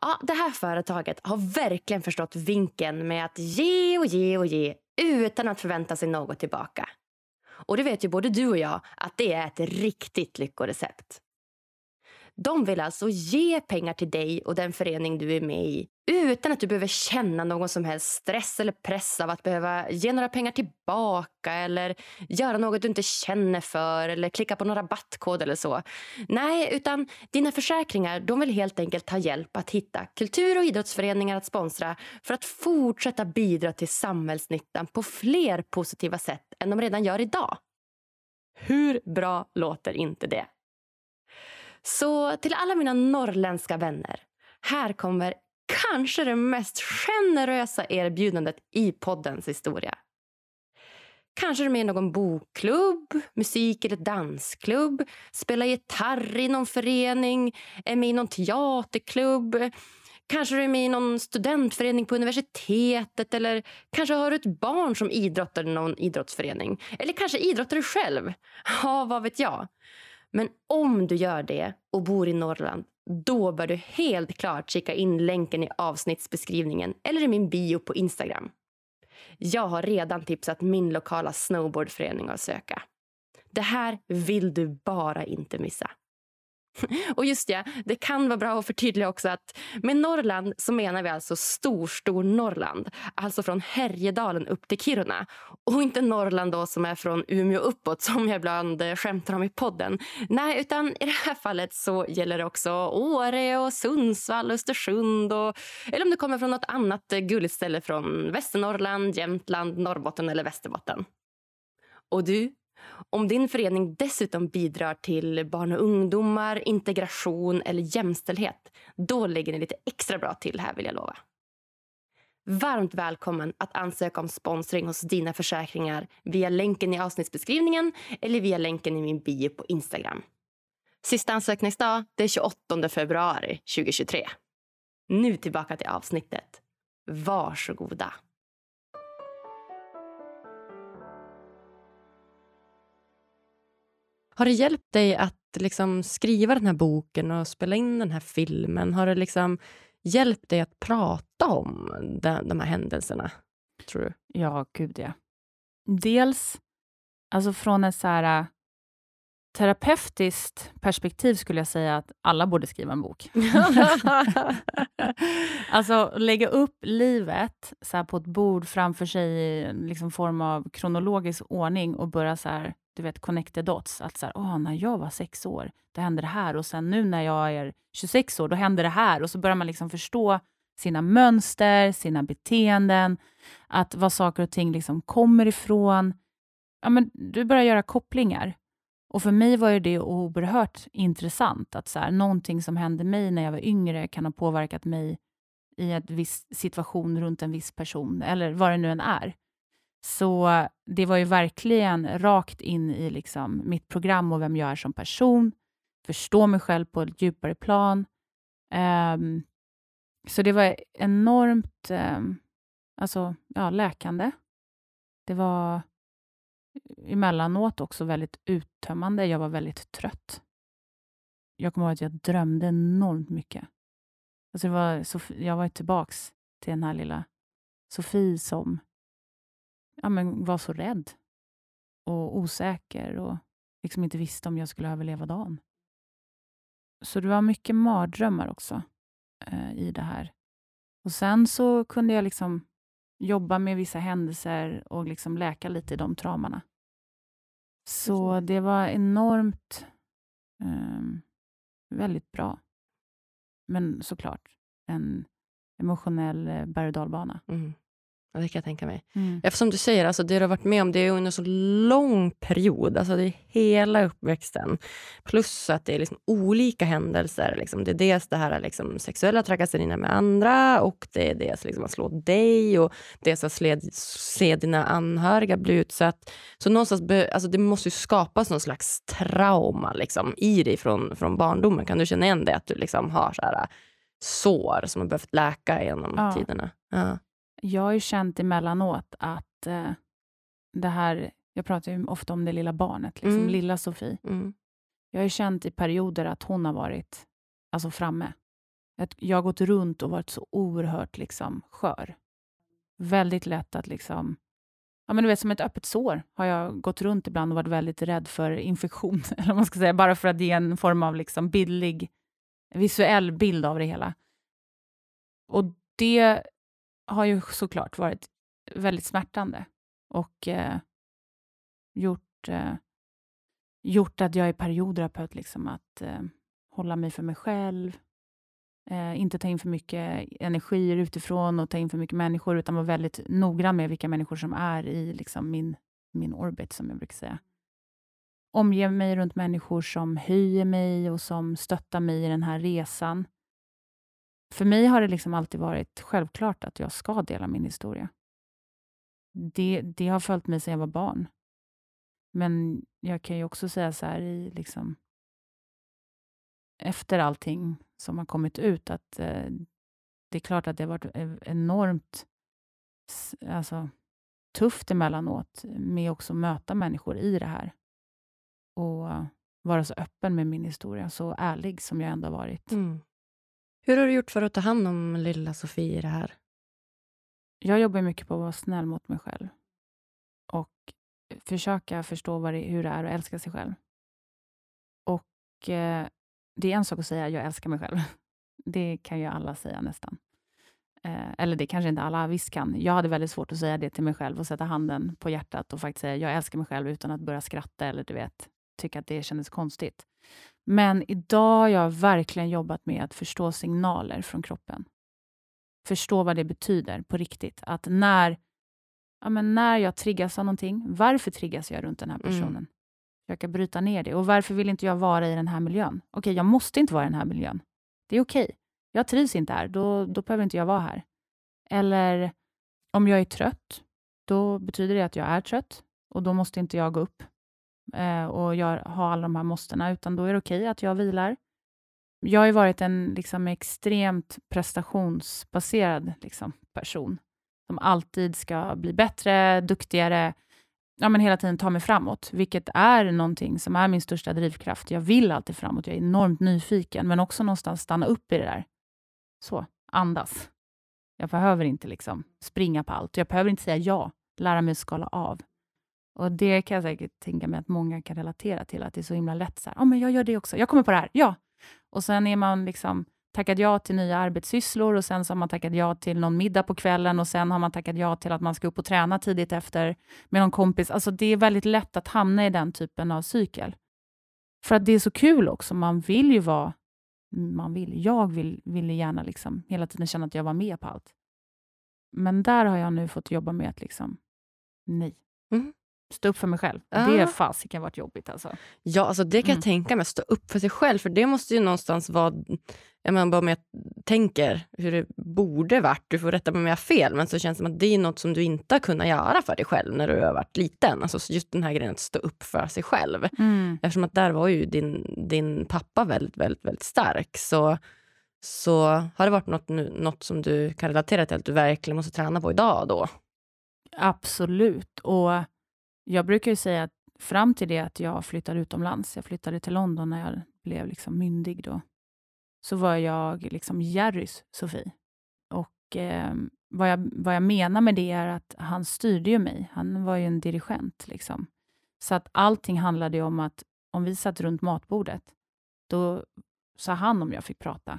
Ja, det här företaget har verkligen förstått vinkeln med att ge och ge och ge utan att förvänta sig något tillbaka. Och det vet ju både du och jag att det är ett riktigt lyckorecept. De vill alltså ge pengar till dig och den förening du är med i utan att du behöver känna någon som helst stress eller press av att behöva ge några pengar tillbaka eller göra något du inte känner för eller klicka på någon rabattkod eller så. Nej, utan dina försäkringar de vill helt enkelt ha hjälp att hitta kultur och idrottsföreningar att sponsra för att fortsätta bidra till samhällsnyttan på fler positiva sätt än de redan gör idag. Hur bra låter inte det? Så till alla mina norrländska vänner. Här kommer kanske det mest generösa erbjudandet i poddens historia. Kanske är du med i någon bokklubb, musik eller dansklubb, spelar gitarr i någon förening, är med i någon teaterklubb. Kanske du är med i någon studentförening på universitetet eller kanske har du ett barn som idrottar i någon idrottsförening. Eller kanske idrottar du själv. Ja, vad vet jag. Men om du gör det och bor i Norrland då bör du helt klart kika in länken i avsnittsbeskrivningen eller i min bio på Instagram. Jag har redan tipsat min lokala snowboardförening att söka. Det här vill du bara inte missa. Och just ja, det kan vara bra att förtydliga också att med Norrland så menar vi alltså stor, stor Norrland. Alltså från Härjedalen upp till Kiruna. Och inte Norrland då som är från Umeå uppåt som jag ibland eh, skämtar om i podden. Nej, utan i det här fallet så gäller det också Åre och Sundsvall, och Östersund och eller om du kommer från något annat eh, gulligt ställe från Västernorrland, Jämtland, Norrbotten eller Västerbotten. Och du, om din förening dessutom bidrar till barn och ungdomar, integration eller jämställdhet, då lägger ni lite extra bra till här vill jag lova. Varmt välkommen att ansöka om sponsring hos dina försäkringar via länken i avsnittsbeskrivningen eller via länken i min bio på Instagram. Sista ansökningsdag det är 28 februari 2023. Nu tillbaka till avsnittet. Varsågoda. Har det hjälpt dig att liksom skriva den här boken och spela in den här filmen? Har det liksom hjälpt dig att prata om de, de här händelserna? Tror du? Ja, gud ja. Dels, alltså från ett så här, äh, terapeutiskt perspektiv skulle jag säga att alla borde skriva en bok. alltså lägga upp livet så här, på ett bord framför sig i liksom, form av kronologisk ordning och börja så här, du vet, connect the dots. Att så här, Åh, när jag var sex år, då hände det här och sen nu när jag är 26 år, då händer det här. Och så börjar man liksom förstå sina mönster, sina beteenden, att vad saker och ting liksom kommer ifrån. Ja, men du börjar göra kopplingar. Och för mig var ju det oerhört intressant att så här, någonting som hände mig när jag var yngre kan ha påverkat mig i en viss situation runt en viss person, eller vad det nu än är. Så det var ju verkligen rakt in i liksom mitt program och vem jag är som person, förstå mig själv på ett djupare plan. Um, så det var enormt um, alltså, ja, läkande. Det var emellanåt också väldigt uttömmande. Jag var väldigt trött. Jag kommer ihåg att jag drömde enormt mycket. Alltså det var, jag var tillbaka till den här lilla Sofie som ja, men var så rädd och osäker och liksom inte visste om jag skulle överleva dagen. Så det var mycket mardrömmar också eh, i det här. Och Sen så kunde jag liksom jobba med vissa händelser och liksom läka lite i de traumorna. Så det var enormt eh, väldigt bra. Men såklart en emotionell eh, berg och dalbana. Mm. Ja, det kan jag tänka mig. Mm. Eftersom du säger, alltså, det du har varit med om det är under så lång period. Alltså, det är hela uppväxten. Plus att det är liksom olika händelser. Liksom. Det är dels det här liksom, sexuella trakasserierna med andra och det är dels liksom, att slå dig och dels att se, se dina anhöriga bli utsatt. Så någonstans be, alltså, det måste ju skapas någon slags trauma liksom, i dig från, från barndomen. Kan du känna igen det? Att du liksom har så här, sår som har behövt läka genom ja. tiderna? Ja. Jag har ju känt emellanåt att eh, det här, jag pratar ju ofta om det lilla barnet, liksom, Mm. lilla Sofie. Mm. Jag har ju känt i perioder att hon har varit alltså, framme. Att jag har gått runt och varit så oerhört liksom, skör. Väldigt lätt att liksom... Ja, men du vet, som ett öppet sår har jag gått runt ibland och varit väldigt rädd för infektion. Eller vad man ska säga, bara för att ge en form av liksom bildlig, visuell bild av det hela. Och det har ju såklart varit väldigt smärtande och eh, gjort, eh, gjort att jag i perioder har behövt liksom att eh, hålla mig för mig själv, eh, inte ta in för mycket energier utifrån och ta in för mycket människor, utan vara väldigt noggrann med vilka människor som är i liksom min, min orbit, som jag brukar säga. Omge mig runt människor som höjer mig och som stöttar mig i den här resan. För mig har det liksom alltid varit självklart att jag ska dela min historia. Det, det har följt mig sedan jag var barn. Men jag kan ju också säga så här i liksom efter allting som har kommit ut att eh, det är klart att det har varit enormt alltså, tufft emellanåt med också möta människor i det här. Och vara så öppen med min historia, så ärlig som jag ändå har varit. Mm. Hur har du gjort för att ta hand om lilla Sofie i det här? Jag jobbar mycket på att vara snäll mot mig själv och försöka förstå vad det, hur det är att älska sig själv. Och eh, Det är en sak att säga jag älskar mig själv. Det kan ju alla säga nästan. Eh, eller det kanske inte alla visst kan. Jag hade väldigt svårt att säga det till mig själv och sätta handen på hjärtat och faktiskt säga jag älskar mig själv utan att börja skratta eller du vet, tycka att det kändes konstigt. Men idag har jag verkligen jobbat med att förstå signaler från kroppen. Förstå vad det betyder på riktigt. Att när, ja, men när jag triggas av någonting, varför triggas jag runt den här personen? Mm. Försöka bryta ner det. Och varför vill inte jag vara i den här miljön? Okej, jag måste inte vara i den här miljön. Det är okej. Jag trivs inte här, då, då behöver inte jag vara här. Eller om jag är trött, då betyder det att jag är trött och då måste inte jag gå upp eh, och gör, ha alla de här måstena, utan då är det okej att jag vilar. Jag har ju varit en liksom, extremt prestationsbaserad liksom, person som alltid ska bli bättre, duktigare, ja, men hela tiden ta mig framåt, vilket är någonting som är min största drivkraft. Jag vill alltid framåt, jag är enormt nyfiken, men också någonstans stanna upp i det där. Så, andas. Jag behöver inte liksom springa på allt. Jag behöver inte säga ja, lära mig skala av. Och Det kan jag säkert tänka mig att många kan relatera till, att det är så himla lätt. Så här, oh, men jag gör det också, jag kommer på det här, ja. Och sen är man liksom tackat ja till nya arbetssysslor och sen så har man tackat ja till någon middag på kvällen och sen har man tackat ja till att man ska upp och träna tidigt efter med någon kompis. Alltså det är väldigt lätt att hamna i den typen av cykel. För att det är så kul också. Man vill ju vara... Man vill, jag vill, ville gärna liksom hela tiden känna att jag var med på allt. Men där har jag nu fått jobba med att liksom, nej. Mm. Stå upp för mig själv. Ah. Det fasiken varit jobbigt alltså. Ja, alltså det kan Mm. jag tänka mig. Stå upp för sig själv. För det måste ju någonstans vara... Jag menar, bara med jag tänker hur det borde varit, du får rätta mig om jag har fel, men så känns det som att det är något som du inte har kunnat göra för dig själv när du har varit liten. Alltså just den här grejen att stå upp för sig själv. Mm. Eftersom att där var ju din, din pappa väldigt, väldigt, väldigt stark. Så, så har det varit något, nu, något som du kan relatera till att du verkligen måste träna på idag då? Absolut. Och jag brukar ju säga att fram till det att jag flyttade utomlands, jag flyttade till London när jag blev liksom myndig då, så var jag liksom Jerrys Sofie. Och eh, vad, jag, vad jag menar med det är att han styrde ju mig. Han var ju en dirigent. Liksom. Så att allting handlade ju om att om vi satt runt matbordet, då sa han om jag fick prata.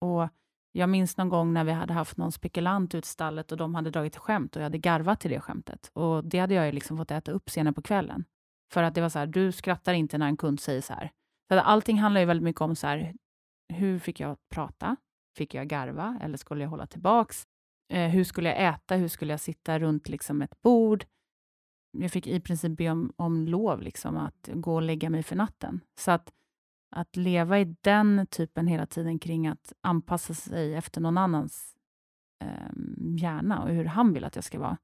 Och jag minns någon gång när vi hade haft någon spekulant ut i stallet och de hade dragit ett skämt och jag hade garvat till det skämtet. Och det hade jag ju liksom fått äta upp senare på kvällen. För att det var så här, du skrattar inte när en kund säger så här. Så att allting handlar ju väldigt mycket om så här, hur fick jag prata? Fick jag garva eller skulle jag hålla tillbaks? Eh, hur skulle jag äta? Hur skulle jag sitta runt liksom ett bord? Jag fick i princip be om, om lov liksom, att gå och lägga mig för natten. Så att, att leva i den typen hela tiden kring att anpassa sig efter någon annans eh, hjärna och hur han vill att jag ska vara.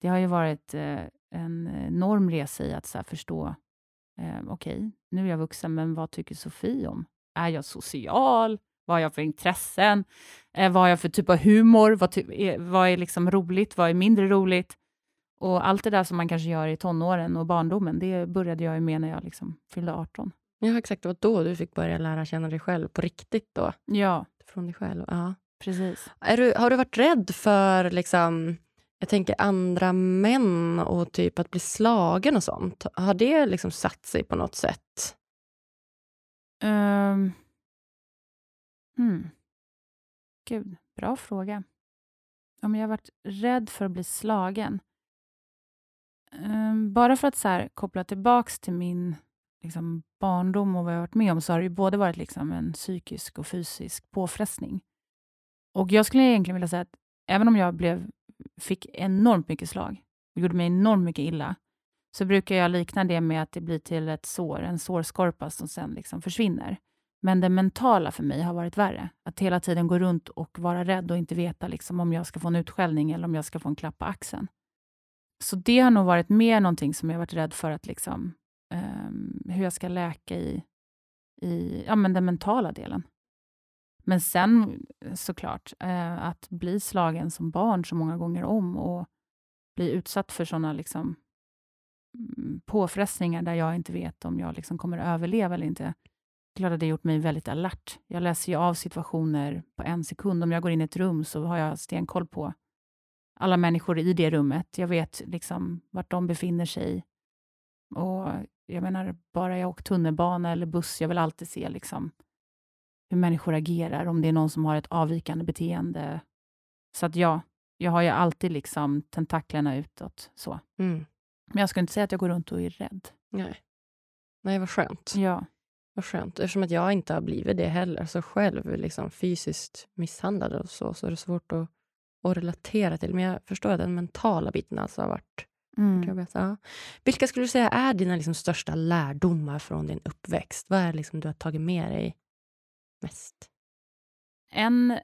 Det har ju varit eh, en enorm resa i att så förstå, eh, okej, okay, nu är jag vuxen, men vad tycker Sofie om? Är jag social? Vad har jag för intressen? Eh, vad har jag för typ av humor? Vad, är, eh, vad är liksom roligt? Vad är mindre roligt? Och allt det där som man kanske gör i tonåren och barndomen, det började jag med när jag liksom fyllde 18. Ja, exakt. Det var då du fick börja lära känna dig själv på riktigt då? Ja. Från dig själv? Ja. Precis. Är du, har du varit rädd för liksom, jag tänker andra män och typ att bli slagen och sånt? Har det liksom satt sig på något sätt? Um, hmm. Gud, bra fråga. Om jag har varit rädd för att bli slagen? Um, bara för att så här, koppla tillbaks till min liksom, barndom och vad jag varit med om, så har det både varit liksom, en psykisk och fysisk påfrestning. Och jag skulle egentligen vilja säga att även om jag blev, fick enormt mycket slag och gjorde mig enormt mycket illa, så brukar jag likna det med att det blir till ett sår, en sårskorpa som sen liksom försvinner. Men det mentala för mig har varit värre. Att hela tiden gå runt och vara rädd och inte veta liksom om jag ska få en utskällning eller om jag ska få en klapp på axeln. Så det har nog varit mer någonting som jag varit rädd för att liksom, um, hur jag ska läka i, i ja, men den mentala delen. Men sen såklart, eh, att bli slagen som barn så många gånger om och bli utsatt för sådana liksom, mm, påfrestningar där jag inte vet om jag liksom kommer att överleva eller inte. Klart att det har gjort mig väldigt alert. Jag läser ju av situationer på en sekund. Om jag går in i ett rum så har jag stenkoll på alla människor i det rummet. Jag vet liksom vart de befinner sig. Och jag menar, bara jag åker tunnelbana eller buss, jag vill alltid se liksom hur människor agerar, om det är någon som har ett avvikande beteende. Så att ja, jag har ju alltid liksom tentaklerna utåt. Så. Mm. Men jag ska inte säga att jag går runt och är rädd. Nej. Nej, vad skönt. Ja. Vad skönt. Eftersom att jag inte har blivit det heller, så själv liksom fysiskt misshandlad och så, så är det svårt att, att relatera till. Men jag förstår att den mentala biten alltså har varit mm. jobbigt. Ja. Vilka skulle du säga är dina liksom största lärdomar från din uppväxt? Vad är det liksom du har tagit med dig mest? En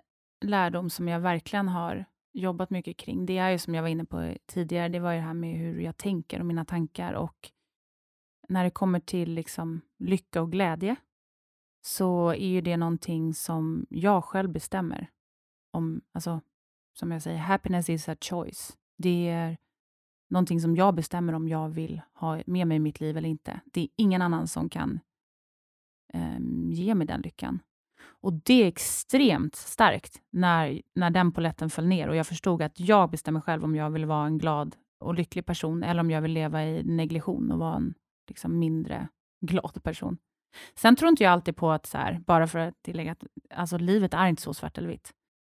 lärdom som jag verkligen har jobbat mycket kring, det är ju som jag var inne på tidigare, det var ju det här med hur jag tänker och mina tankar. Och när det kommer till liksom lycka och glädje, så är ju det någonting som jag själv bestämmer. Om, alltså, som jag säger, happiness is a choice. Det är någonting som jag bestämmer om jag vill ha med mig i mitt liv eller inte. Det är ingen annan som kan eh, ge mig den lyckan. Och det är extremt starkt när, när den poletten föll ner och jag förstod att jag bestämmer själv om jag vill vara en glad och lycklig person eller om jag vill leva i negligation och vara en liksom, mindre glad person. Sen tror inte jag alltid på att, så här, bara för att tillägga att alltså, livet är inte så svart eller vitt.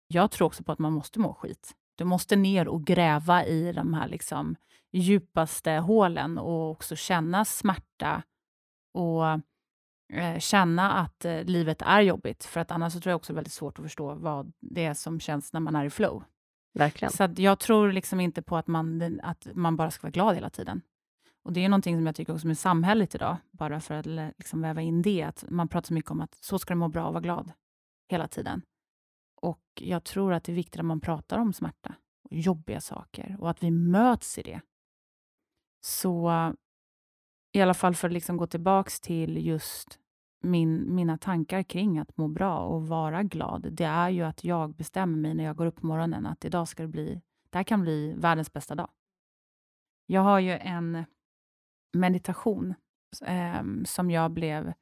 Jag tror också på att man måste må skit. Du måste ner och gräva i de här liksom, djupaste hålen och också känna smärta och Eh, känna att eh, livet är jobbigt, för att annars så tror jag också det är väldigt svårt att förstå vad det är som känns när man är i flow. Verkligen. Så jag tror liksom inte på att man, att man bara ska vara glad hela tiden. Och Det är någonting som jag tycker också med samhället idag, bara för att liksom väva in det, att man pratar så mycket om att så ska du må bra och vara glad hela tiden. Och jag tror att det är viktigt att man pratar om smärta och jobbiga saker och att vi möts i det. Så i alla fall för att liksom gå tillbaks till just min, mina tankar kring att må bra och vara glad, det är ju att jag bestämmer mig när jag går upp på morgonen att idag ska det bli, det här kan bli världens bästa dag. Jag har ju en meditation eh, som jag blev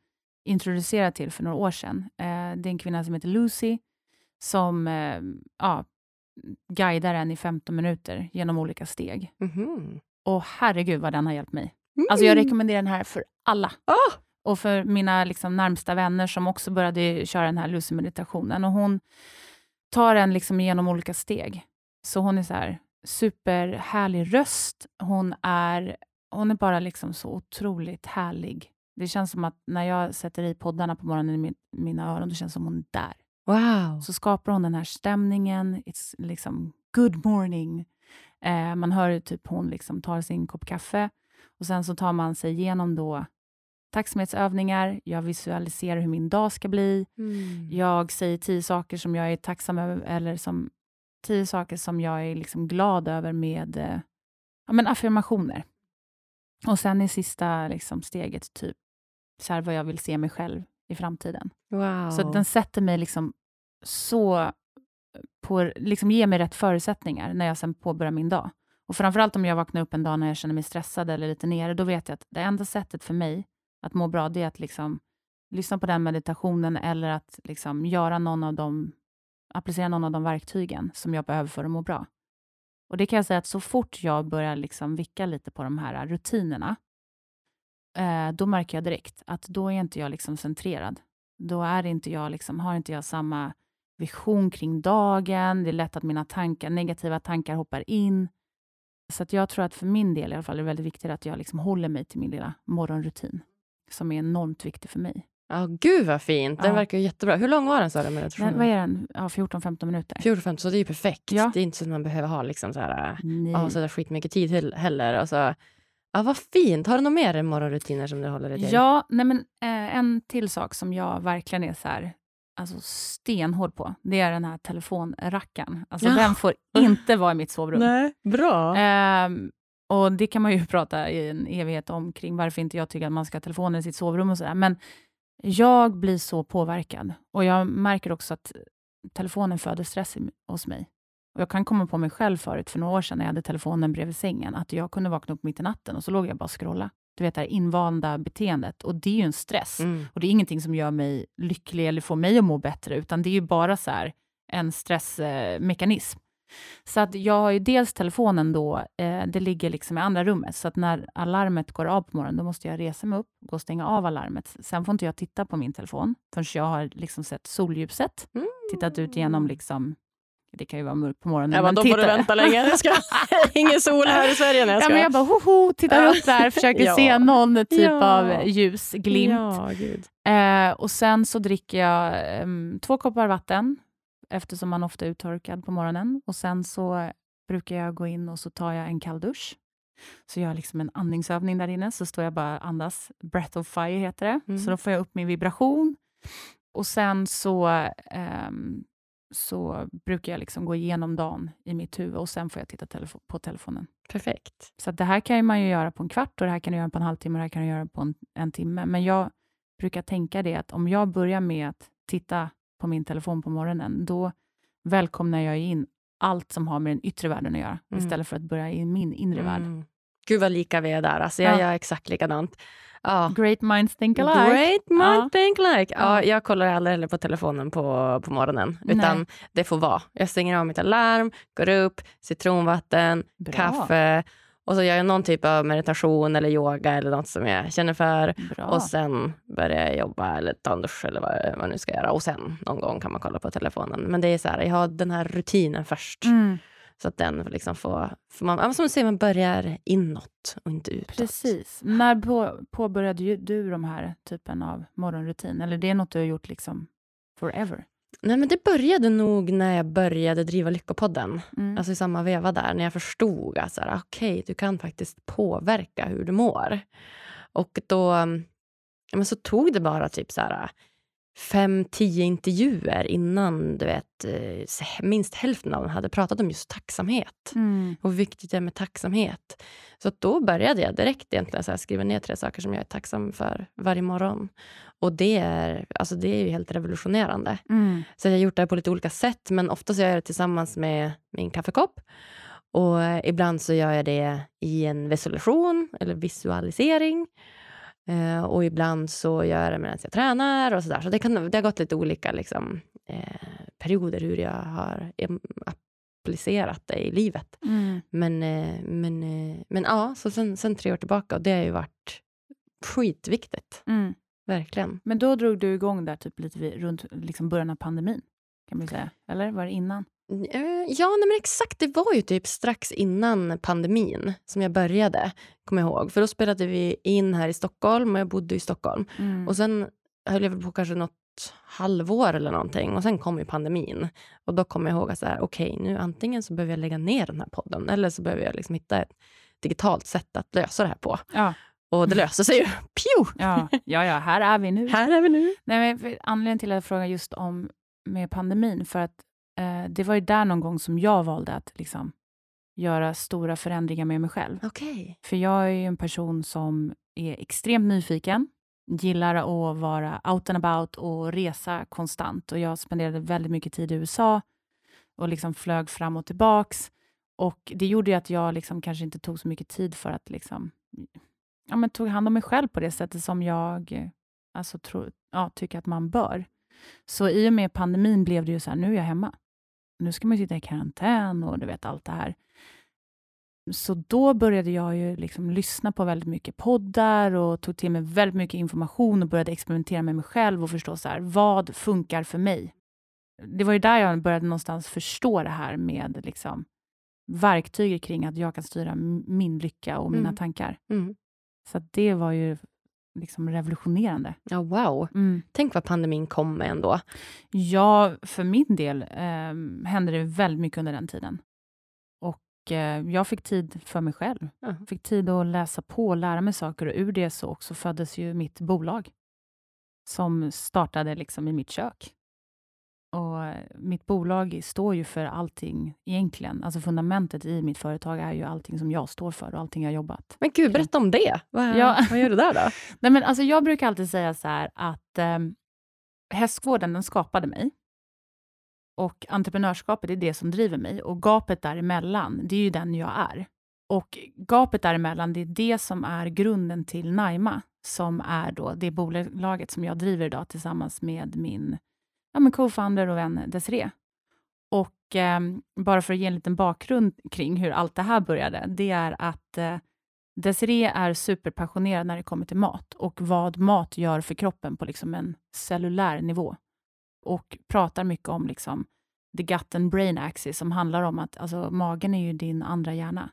introducerad till för några år sedan. Eh, det är en kvinna som heter Lucy som eh, ja, guidar en i 15 minuter genom olika steg. Mhm. Och herregud vad den har hjälpt mig. Mm. Alltså jag rekommenderar den här för alla. Ah! Och för mina liksom närmsta vänner som också började köra den här Lucy-meditationen. Och hon tar en liksom genom olika steg. Så hon är så här superhärlig röst. Hon är, hon är bara liksom så otroligt härlig. Det känns som att när jag sätter i poddarna på morgonen i min, mina öron, då känns det som hon är där. Wow. Så skapar hon den här stämningen. It's liksom good morning. Eh, man hör typ hon liksom tar sin kopp kaffe och sen så tar man sig igenom då tacksamhetsövningar. Jag visualiserar hur min dag ska bli. Mm. Jag säger tio saker som jag är tacksam över eller som tio saker som jag är liksom glad över med eh, ja, men affirmationer. Och sen i sista liksom, steget, typ så här vad jag vill se mig själv i framtiden. Wow. Så den sätter mig liksom så på, liksom ger mig rätt förutsättningar när jag sen påbörjar min dag. Och framförallt om jag vaknar upp en dag när jag känner mig stressad eller lite nere, då vet jag att det enda sättet för mig att må bra, det är att liksom lyssna på den meditationen eller att liksom göra någon av de, applicera någon av de verktygen som jag behöver för att må bra. Och det kan jag säga att så fort jag börjar liksom vicka lite på de här rutinerna, eh, då märker jag direkt att då är inte jag liksom centrerad. Då är inte jag liksom, har inte jag samma vision kring dagen. Det är lätt att mina tankar, negativa tankar hoppar in. Så att jag tror att för min del i alla fall är det väldigt viktigt att jag liksom håller mig till min lilla morgonrutin, som är enormt viktig för mig. Ja, gud vad fint. Den Ja. verkar jättebra. Hur lång var den sa du? Men, vad är den? Ja, 14-15 minuter. 14-15, så det är ju perfekt. Ja. Det är inte så att man behöver ha liksom så här, ja, så där skitmycket tid heller. Alltså, ja, vad fint. Har du några mer morgonrutiner som du håller dig till? Ja, nej men, eh, en till sak som jag verkligen är så här, alltså stenhård på, det är den här telefonrackaren. Alltså, Ja. Den får inte vara i mitt sovrum. Nej, bra. Ehm, och Det kan man ju prata i en evighet om, kring varför inte jag tycker att man ska ha telefonen i sitt sovrum och sådär. Men jag blir så påverkad. Och jag märker också att telefonen föder stress i, hos mig. Och Jag kan komma på mig själv förut, för några år sedan, när jag hade telefonen bredvid sängen, att jag kunde vakna upp mitt i natten och så låg jag bara och scrolla. Du vet det här invanda beteendet. Och det är ju en stress. Mm. Och det är ingenting som gör mig lycklig eller får mig att må bättre, utan det är ju bara så här en stressmekanism. Så att jag har ju dels telefonen då, eh, det ligger liksom i andra rummet, så att när alarmet går av på morgonen, då måste jag resa mig upp, gå och stänga av alarmet. Sen får inte jag titta på min telefon förrän jag har liksom sett solljuset, Mm. tittat ut genom liksom det kan ju vara mörkt på morgonen. Ja, men då får du vänta länge. Jag ska... Ingen sol här i Sverige. när jag Ja, men jag bara hoho, tittar upp där, försöker Ja. se någon typ Ja. av ljusglimt. Ja. Eh, och sen så dricker jag em, två koppar vatten, eftersom man ofta är uttorkad på morgonen. Och sen så brukar jag gå in och så tar jag en kall dusch. Så gör jag liksom en andningsövning där inne, så står jag bara andas. Breath of fire heter det. Mm. Så då får jag upp min vibration. Och sen så, ehm, så brukar jag liksom gå igenom dagen i mitt huvud och sen får jag titta telefo- på telefonen. Perfekt. Så det här kan man ju göra på en kvart och det här kan du göra på en halvtimme och det här kan du göra på en, en timme. Men jag brukar tänka det att om jag börjar med att titta på min telefon på morgonen, då välkomnar jag in allt som har med den yttre världen att göra, Mm. istället för att börja i min inre värld. Mm. Gud vad lika vi är där. Alltså, jag Ja. gör exakt likadant. Ja. Great minds think alike. Great mind Ja. think like. Ja, Ja. jag kollar aldrig heller på telefonen på, på morgonen. Utan Nej. det får vara. Jag stänger av mitt alarm, går upp, citronvatten, Bra. kaffe. Och så gör jag någon typ av meditation eller yoga eller något som jag känner för. Bra. Och sen börjar jag jobba eller ta en dusch eller vad jag nu ska göra. Och sen någon gång kan man kolla på telefonen. Men det är så här, jag har den här rutinen först. Mm, Så att den liksom får, får man, som du säger, man börjar inåt och inte utåt. precis. När på, påbörjade du de här typen av morgonrutin? Eller det är något du har gjort liksom forever? Nej, men det började nog när jag började driva Lyckopodden. Mm. Alltså i samma veva där, när jag förstod att så här, okej, du kan faktiskt påverka hur du mår. Och då men så tog det bara typ så här, fem, tio intervjuer innan du vet, eh, minst hälften av dem hade pratat om just tacksamhet. Mm. Och hur viktigt det är med tacksamhet. Så då började jag direkt egentligen så här, skriva ner tre saker som jag är tacksam för varje morgon. Och det är, alltså det är ju helt revolutionerande. Mm. Så jag har gjort det på lite olika sätt, men ofta så gör jag det tillsammans med min kaffekopp. Och ibland så gör jag det i en visualisation eller visualisering. Eh, och ibland så gör jag det medan jag tränar och sådär. Så det, kan, det har gått lite olika liksom, eh, perioder hur jag har applicerat det i livet. Mm. Men, eh, men, eh, men ja, så sen, sen tre år tillbaka och det har ju varit skitviktigt. Mm. Verkligen. Men då drog du igång där typ lite vid, runt liksom början av pandemin, kan man säga. Eller var det innan? Eh, Ja, nej men exakt. Det var ju typ strax innan pandemin som jag började, kommer jag ihåg. För då spelade vi in här i Stockholm och jag bodde i Stockholm. Mm. Och sen höll jag väl på kanske något halvår eller någonting och sen kom ju pandemin. Och då kom jag ihåg att så här, okej, nu antingen så behöver jag lägga ner den här podden eller så behöver jag liksom hitta ett digitalt sätt att lösa det här på. Ja. Och det löste sig ju. Pju! Ja, ja, ja, här är vi nu. Här är vi nu. Nej, men anledningen till att jag frågar just om med pandemin, för att eh, det var ju där någon gång som jag valde att liksom, göra stora förändringar med mig själv. Okej. För jag är ju en person som är extremt nyfiken, gillar att vara out and about och resa konstant. Och jag spenderade väldigt mycket tid i USA och liksom flög fram och tillbaks. Och det gjorde att jag liksom kanske inte tog så mycket tid för att liksom, ja, men tog hand om mig själv på det sättet som jag alltså, tro, ja, tycker att man bör. Så i och med pandemin blev det ju så här, nu är jag hemma. Nu ska man ju sitta i karantän och du vet allt det här. Så då började jag ju liksom lyssna på väldigt mycket poddar och tog till mig väldigt mycket information och började experimentera med mig själv och förstå så här, vad funkar för mig. Det var ju där jag började någonstans förstå det här med liksom verktyg kring att jag kan styra min lycka och mina Mm. tankar. Mm. Så det var ju liksom revolutionerande. Ja, wow. Mm. Tänk vad pandemin kom med ändå. Ja, för min del eh, hände det väldigt mycket under den tiden. Och eh, jag fick tid för mig själv. Ja. Fick tid att läsa på och lära mig saker och ur det så också föddes ju mitt bolag som startade liksom i mitt kök. Och mitt bolag står ju för allting egentligen. Alltså fundamentet i mitt företag är ju allting som jag står för och allting jag jobbat. Men gud, berätta om det. Vad, Ja. vad gör du där då? Nej, men alltså jag brukar alltid säga så här att eh, hästvården den skapade mig. Och entreprenörskapet är det som driver mig. Och gapet däremellan, det är ju den jag är. Och gapet däremellan, det är det som är grunden till Naima, som är då det bolaget som jag driver idag tillsammans med min ja, men co-founder och vän Desiree. Och eh, bara för att ge en liten bakgrund kring hur allt det här började, det är att eh, Desiree är superpassionerad när det kommer till mat och vad mat gör för kroppen på liksom en cellulär nivå. Och pratar mycket om liksom the gut and brain axis som handlar om att alltså, magen är ju din andra hjärna.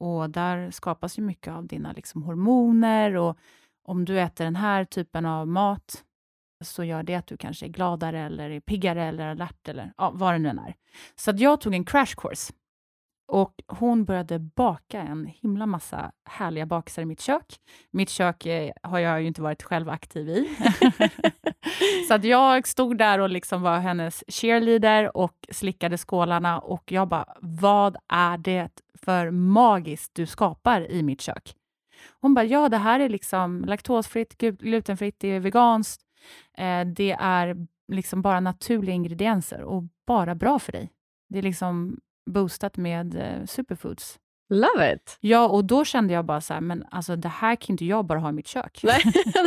Och där skapas ju mycket av dina liksom, hormoner och om du äter den här typen av mat så gör det att du kanske är gladare eller är piggare eller alert eller ja, vad det nu än är. Så att jag tog en crash course och hon började baka en himla massa härliga bakelser i mitt kök. Mitt kök eh, har jag ju inte varit själv aktiv i. så att jag stod där och liksom var hennes cheerleader och slickade skålarna och jag bara, vad är det för magiskt du skapar i mitt kök? Hon bara, ja det här är liksom laktosfritt, glutenfritt, det är veganskt, eh, det är liksom bara naturliga ingredienser och bara bra för dig. Det är liksom boostat med eh, superfoods. Love it! Ja, och då kände jag bara så här, men alltså det här kan inte jag bara ha i mitt kök. Nej,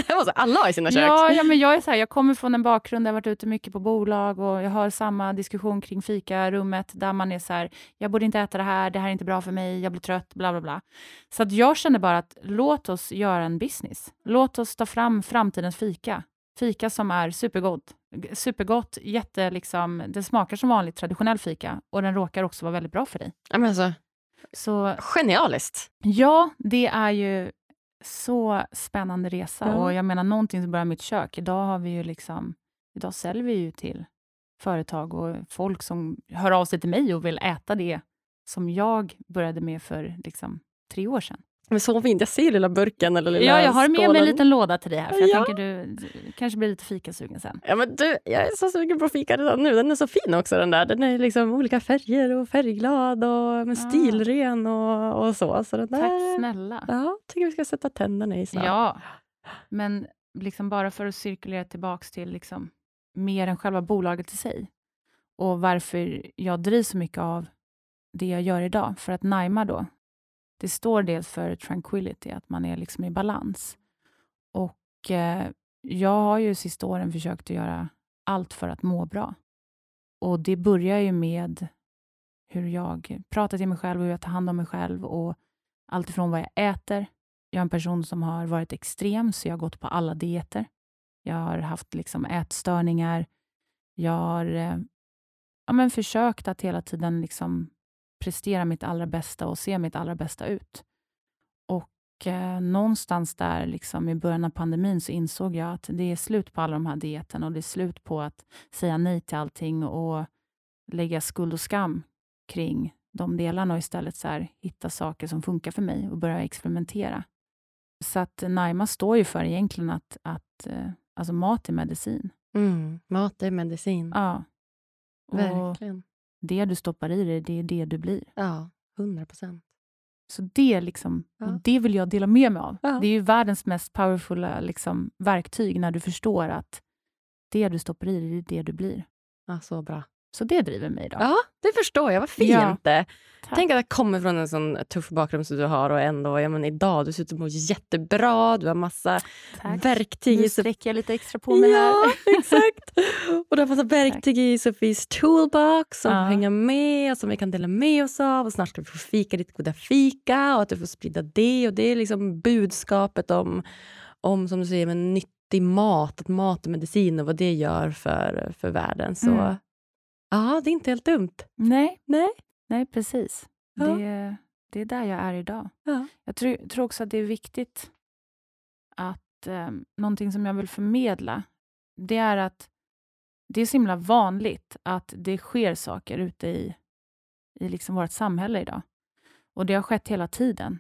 det måste alla ha i sina kök. Ja, ja, men jag är så här, jag kommer från en bakgrund där jag varit ute mycket på bolag och jag har samma diskussion kring fikarummet där man är så här, jag borde inte äta det här, det här är inte bra för mig, jag blir trött, bla bla bla. Så att jag kände bara att låt oss göra en business. Låt oss ta fram framtidens fika. Fika som är supergott. Supergott, jätte liksom, det smakar som vanligt traditionell fika och den råkar också vara väldigt bra för dig. Ja, men alltså, Så genialiskt. Ja, det är ju så spännande resa. Ja. Och jag menar, någonting som börjar mitt kök. Idag har vi ju liksom, idag säljer vi ju till företag och folk som hör av sig till mig och vill äta det som jag började med för liksom, tre år sedan. Men så fint, jag ser lilla burken eller lilla Ja, jag har med skålen. mig en liten låda till dig här, för jag Ja. tänker du, du kanske blir lite fikasugen sen. Ja, men du, jag är så sugen på fika redan nu. Den är så fin också den där. Den är liksom olika färger och färgglad och med Ah. stilren och, och så. så den där, Tack snälla. Ja, tycker vi ska sätta tänderna i snart. Ja, men liksom bara för att cirkulera tillbaks till liksom mer än själva bolaget i sig och varför jag drivs så mycket av det jag gör idag. För att Naima då, det står dels för tranquility, att man är liksom i balans. Och eh, jag har ju sista åren försökt att göra allt för att må bra. Och det börjar ju med hur jag pratar till mig själv och hur jag tar hand om mig själv och allt ifrån vad jag äter. Jag är en person som har varit extrem, så jag har gått på alla dieter. Jag har haft liksom ätstörningar. Jag har eh, ja, men försökt att hela tiden liksom prestera mitt allra bästa och se mitt allra bästa ut. Och eh, någonstans där liksom i början av pandemin så insåg jag att det är slut på alla de här dieterna och det är slut på att säga nej till allting och lägga skuld och skam kring de delarna och istället så här, hitta saker som funkar för mig och börja experimentera. Så att Naima står ju för egentligen att, att eh, alltså mat är medicin. Mm, mat är medicin. Ja. Och Verkligen. Det du stoppar i dig, det är det du blir. Ja, hundra procent. Så det, liksom, Ja. det vill jag dela med mig av. Ja. Det är ju världens mest powerfulla liksom, verktyg när du förstår att det du stoppar i dig, det är det du blir. Ja, så bra. Så det driver mig idag. Ja, det förstår jag. Vad fint. Ja. Tack. Tänk att jag kommer från en sån tuff bakgrund som du har och ändå, ja, men idag, du ser ut att må jättebra, du har massa Tack. verktyg Nu sträcker jag lite extra på mig här. Ja, exakt. Och du har massa verktyg i Sofies toolbox som Ja. hänga med och som vi kan dela med oss av. Och snart ska vi få fika ditt goda fika och att du får sprida det. Och Det är liksom budskapet om, om som du säger, men nyttig mat, att mat är medicin och vad det gör för, för världen. Så Mm. Ja, det är inte helt dumt. Nej, Nej. nej precis. Ja. Det, det är där jag är idag. Ja. Jag tror, tror också att det är viktigt att eh, någonting som jag vill förmedla, det är att det är så himla vanligt att det sker saker ute i, i liksom vårt samhälle idag. Och det har skett hela tiden.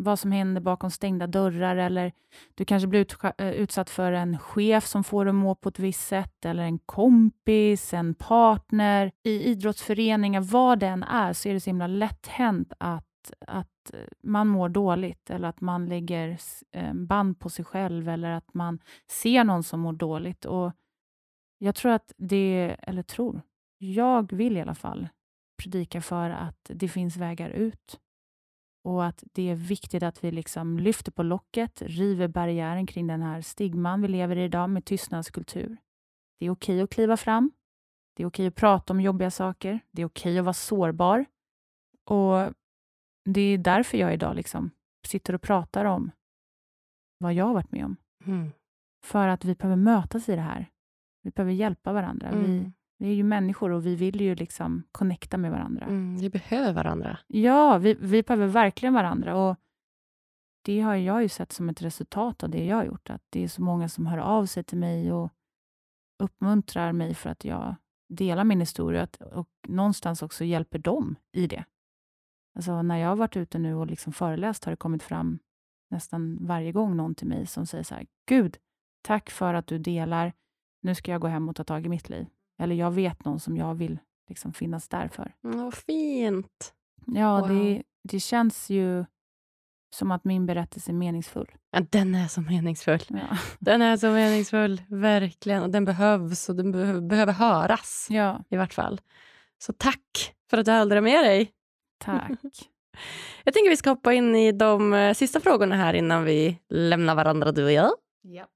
Vad som händer bakom stängda dörrar eller du kanske blir ut, eh, utsatt för en chef som får dig att må på ett visst sätt eller en kompis, en partner. I idrottsföreningar, vad det än är, så är det så himla lätt hänt att, att man mår dåligt eller att man lägger eh, band på sig själv eller att man ser någon som mår dåligt. Och jag tror att det, eller tror, jag vill i alla fall predika för att det finns vägar ut och att det är viktigt att vi liksom lyfter på locket, river barriären kring den här stigman vi lever i idag med tystnadskultur. Det är okej att kliva fram. Det är okej att prata om jobbiga saker. Det är okej att vara sårbar. Och det är därför jag idag liksom sitter och pratar om vad jag har varit med om. Mm. För att vi behöver mötas i det här. Vi behöver hjälpa varandra. Mm. vi är ju människor och vi vill ju liksom connecta med varandra. Mm. Vi behöver varandra. Ja, vi, vi behöver verkligen varandra. Och Det har jag ju sett som ett resultat av det jag har gjort. Att det är så många som hör av sig till mig och uppmuntrar mig för att jag delar min historia och någonstans också hjälper dem i det. Alltså när jag har varit ute nu och liksom föreläst har det kommit fram nästan varje gång någon till mig som säger så här, Gud, tack för att du delar. Nu ska jag gå hem och ta tag i mitt liv. Eller jag vet någon som jag vill liksom finnas där för. Mm, vad fint. Ja, Wow. det, det känns ju som att min berättelse är meningsfull. Ja, den är så meningsfull. Ja. Den är så meningsfull, verkligen. Och den behövs och den be- behöver höras ja, i vart fall. Så tack för att du hade med dig. tack. Jag tänker vi ska hoppa in i de eh, sista frågorna här innan vi lämnar varandra, du och jag. ja.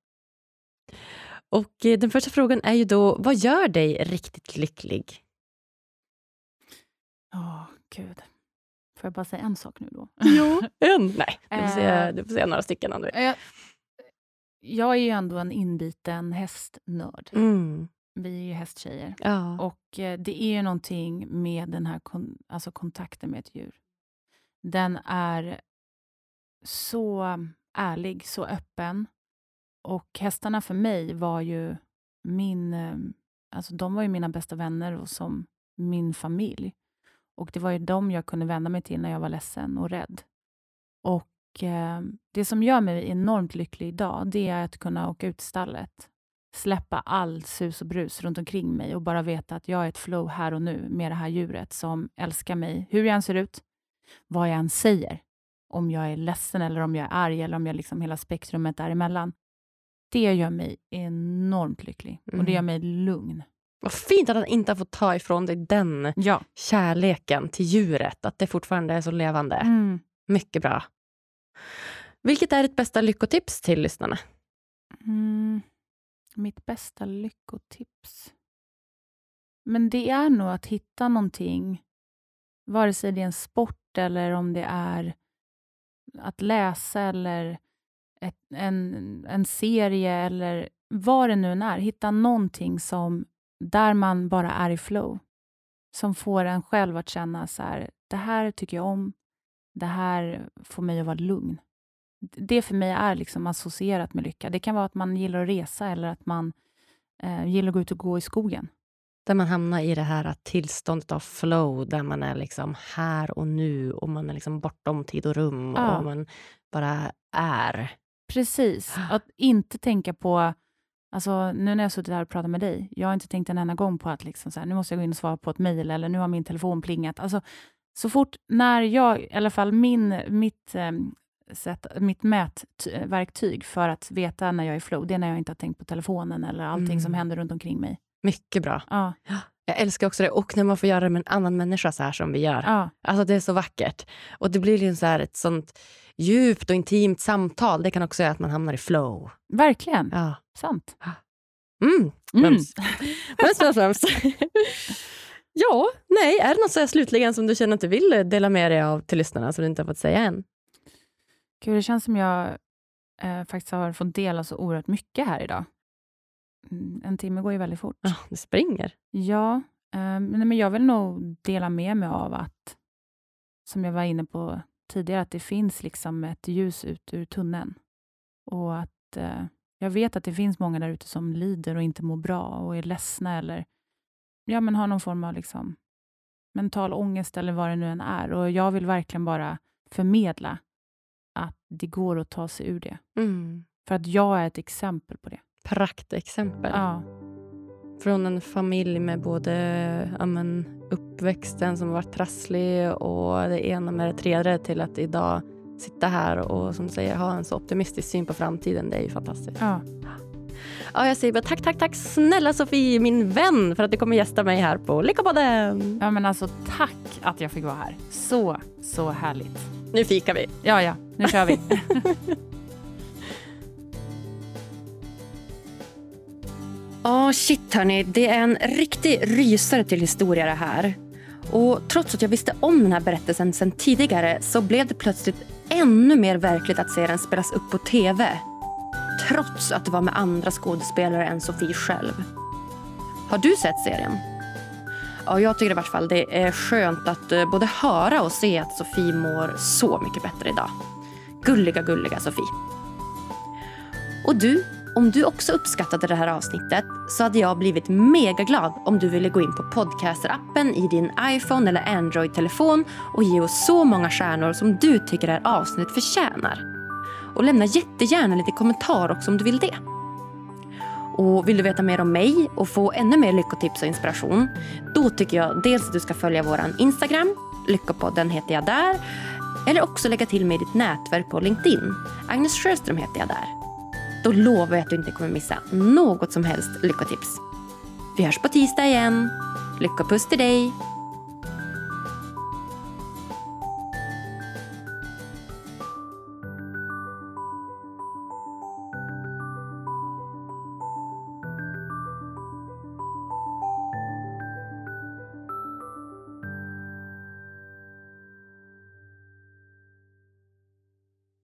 Och eh, Den första frågan är ju då, vad gör dig riktigt lycklig? Åh, gud. Får jag bara säga en sak nu då? Jo, en. Nej, du får, Eh. säga, du får säga några stycken om du vill. jag, jag är ju ändå en inbiten hästnörd. Mm. Vi är ju hästtjejer. Ja. Och eh, det är ju någonting med den här kon- alltså kontakten med ett djur. Den är så ärlig, så öppen. Och hästarna för mig var ju min, ehm, alltså de var ju mina bästa vänner och som min familj. Och det var ju dem jag kunde vända mig till när jag var ledsen och rädd. Och eh, det som gör mig enormt lycklig idag, det är att kunna åka ut i stallet, släppa all sus och brus runt omkring mig och bara veta att jag är ett flow här och nu med det här djuret som älskar mig, hur jag än ser ut, vad jag än säger. Om jag är ledsen eller om jag är arg eller om jag liksom hela spektrumet däremellan. Det gör mig enormt lycklig och det gör Mm. mig lugn. Vad fint att han inte har fått ta ifrån dig den Ja. kärleken till djuret. Att det fortfarande är så levande. Mm. Mycket bra. Vilket är ditt bästa lyckotips till lyssnarna? Mm. Mitt bästa lyckotips? Men det är nog att hitta någonting, vare sig det är en sport eller om det är att läsa eller ett, en, en serie eller vad det nu än är. Hitta någonting som, där man bara är i flow. Som får en själv att känna så här, det här tycker jag om. Det här får mig att vara lugn. Det för mig är liksom associerat med lycka. Det kan vara att man gillar att resa eller att man eh, gillar att gå ut och gå i skogen. Där man hamnar i det här tillståndet av flow, där man är liksom här och nu och man är liksom bortom tid och rum Ja. och man bara är. Precis. Att inte tänka på... Alltså, nu när jag suttit här och pratat med dig, jag har inte tänkt en enda gång på att liksom så här, nu måste jag gå in och svara på ett mejl eller nu har min telefon plingat. Alltså, så fort när jag, i alla fall min, mitt, eh, sätt, mitt mätverktyg för att veta när jag är i flow, det är när jag inte har tänkt på telefonen eller allting som Mm. händer runt omkring mig. Mycket bra. Ja, Jag älskar också det. Och när man får göra det med en annan människa så här som vi gör. ja, Alltså det är så vackert. Och det blir ju så här ett sånt djupt och intimt samtal. Det kan också göra att man hamnar i flow. verkligen. Ja. Sant. Mm. Mm. Mums. Mums, mums, ja, nej. Är det något så slutligen som du känner att du vill dela med dig av till lyssnarna som du inte har fått säga än? Gud, det känns som jag eh, faktiskt har fått dela så oerhört mycket här idag. Mm, En timme går ju väldigt fort. Ja, det springer. Ja, eh, men jag vill nog dela med mig av att, som jag var inne på tidigare, att det finns liksom ett ljus ut ur tunneln. Och att eh, jag vet att det finns många där ute som lider och inte mår bra och är ledsna eller ja, men har någon form av liksom, mental ångest eller vad det nu än är. Och jag vill verkligen bara förmedla att det går att ta sig ur det. Mm. För att jag är ett exempel på det. Praktexempel. Ja, Från en familj med både ja, men, uppväxten som varit trasslig och det ena med det tredje till att idag sitta här och som säger ha en så optimistisk syn på framtiden. Det är ju fantastiskt. ja. Ja, jag säger bara tack, tack, tack snälla Sofie, min vän, för att du kommer gästa mig här på Lyckopodden. ja men alltså tack att jag fick vara här. Så, så härligt. Nu fikar vi. Ja, ja, nu kör vi. Ja, shit hörni. Det är en riktig rysare till historia det här. Och trots att jag visste om den här berättelsen sedan tidigare så blev det plötsligt ännu mer verkligt att se den spelas upp på tv. Trots att det var med andra skådespelare än Sofie själv. Har du sett serien? Ja, jag tycker i vart fall det är skönt att eh, både höra och se att Sofie mår så mycket bättre idag. Gulliga, gulliga Sofie. Och du, om du också uppskattade det här avsnittet så hade jag blivit megaglad om du ville gå in på podcasterappen i din iPhone eller Android-telefon och ge oss så många stjärnor som du tycker det här avsnittet förtjänar. Och lämna jättegärna lite kommentar också om du vill det. Och vill du veta mer om mig och få ännu mer lyckotips och inspiration då tycker jag dels att du ska följa vår Instagram, Lyckopodden heter jag där eller också lägga till mig i ditt nätverk på LinkedIn. Agnes Sjöström heter jag där. Då lovar jag att du inte kommer missa något som helst lyckotips. Vi hörs på tisdag igen. Lyckopuss till dig!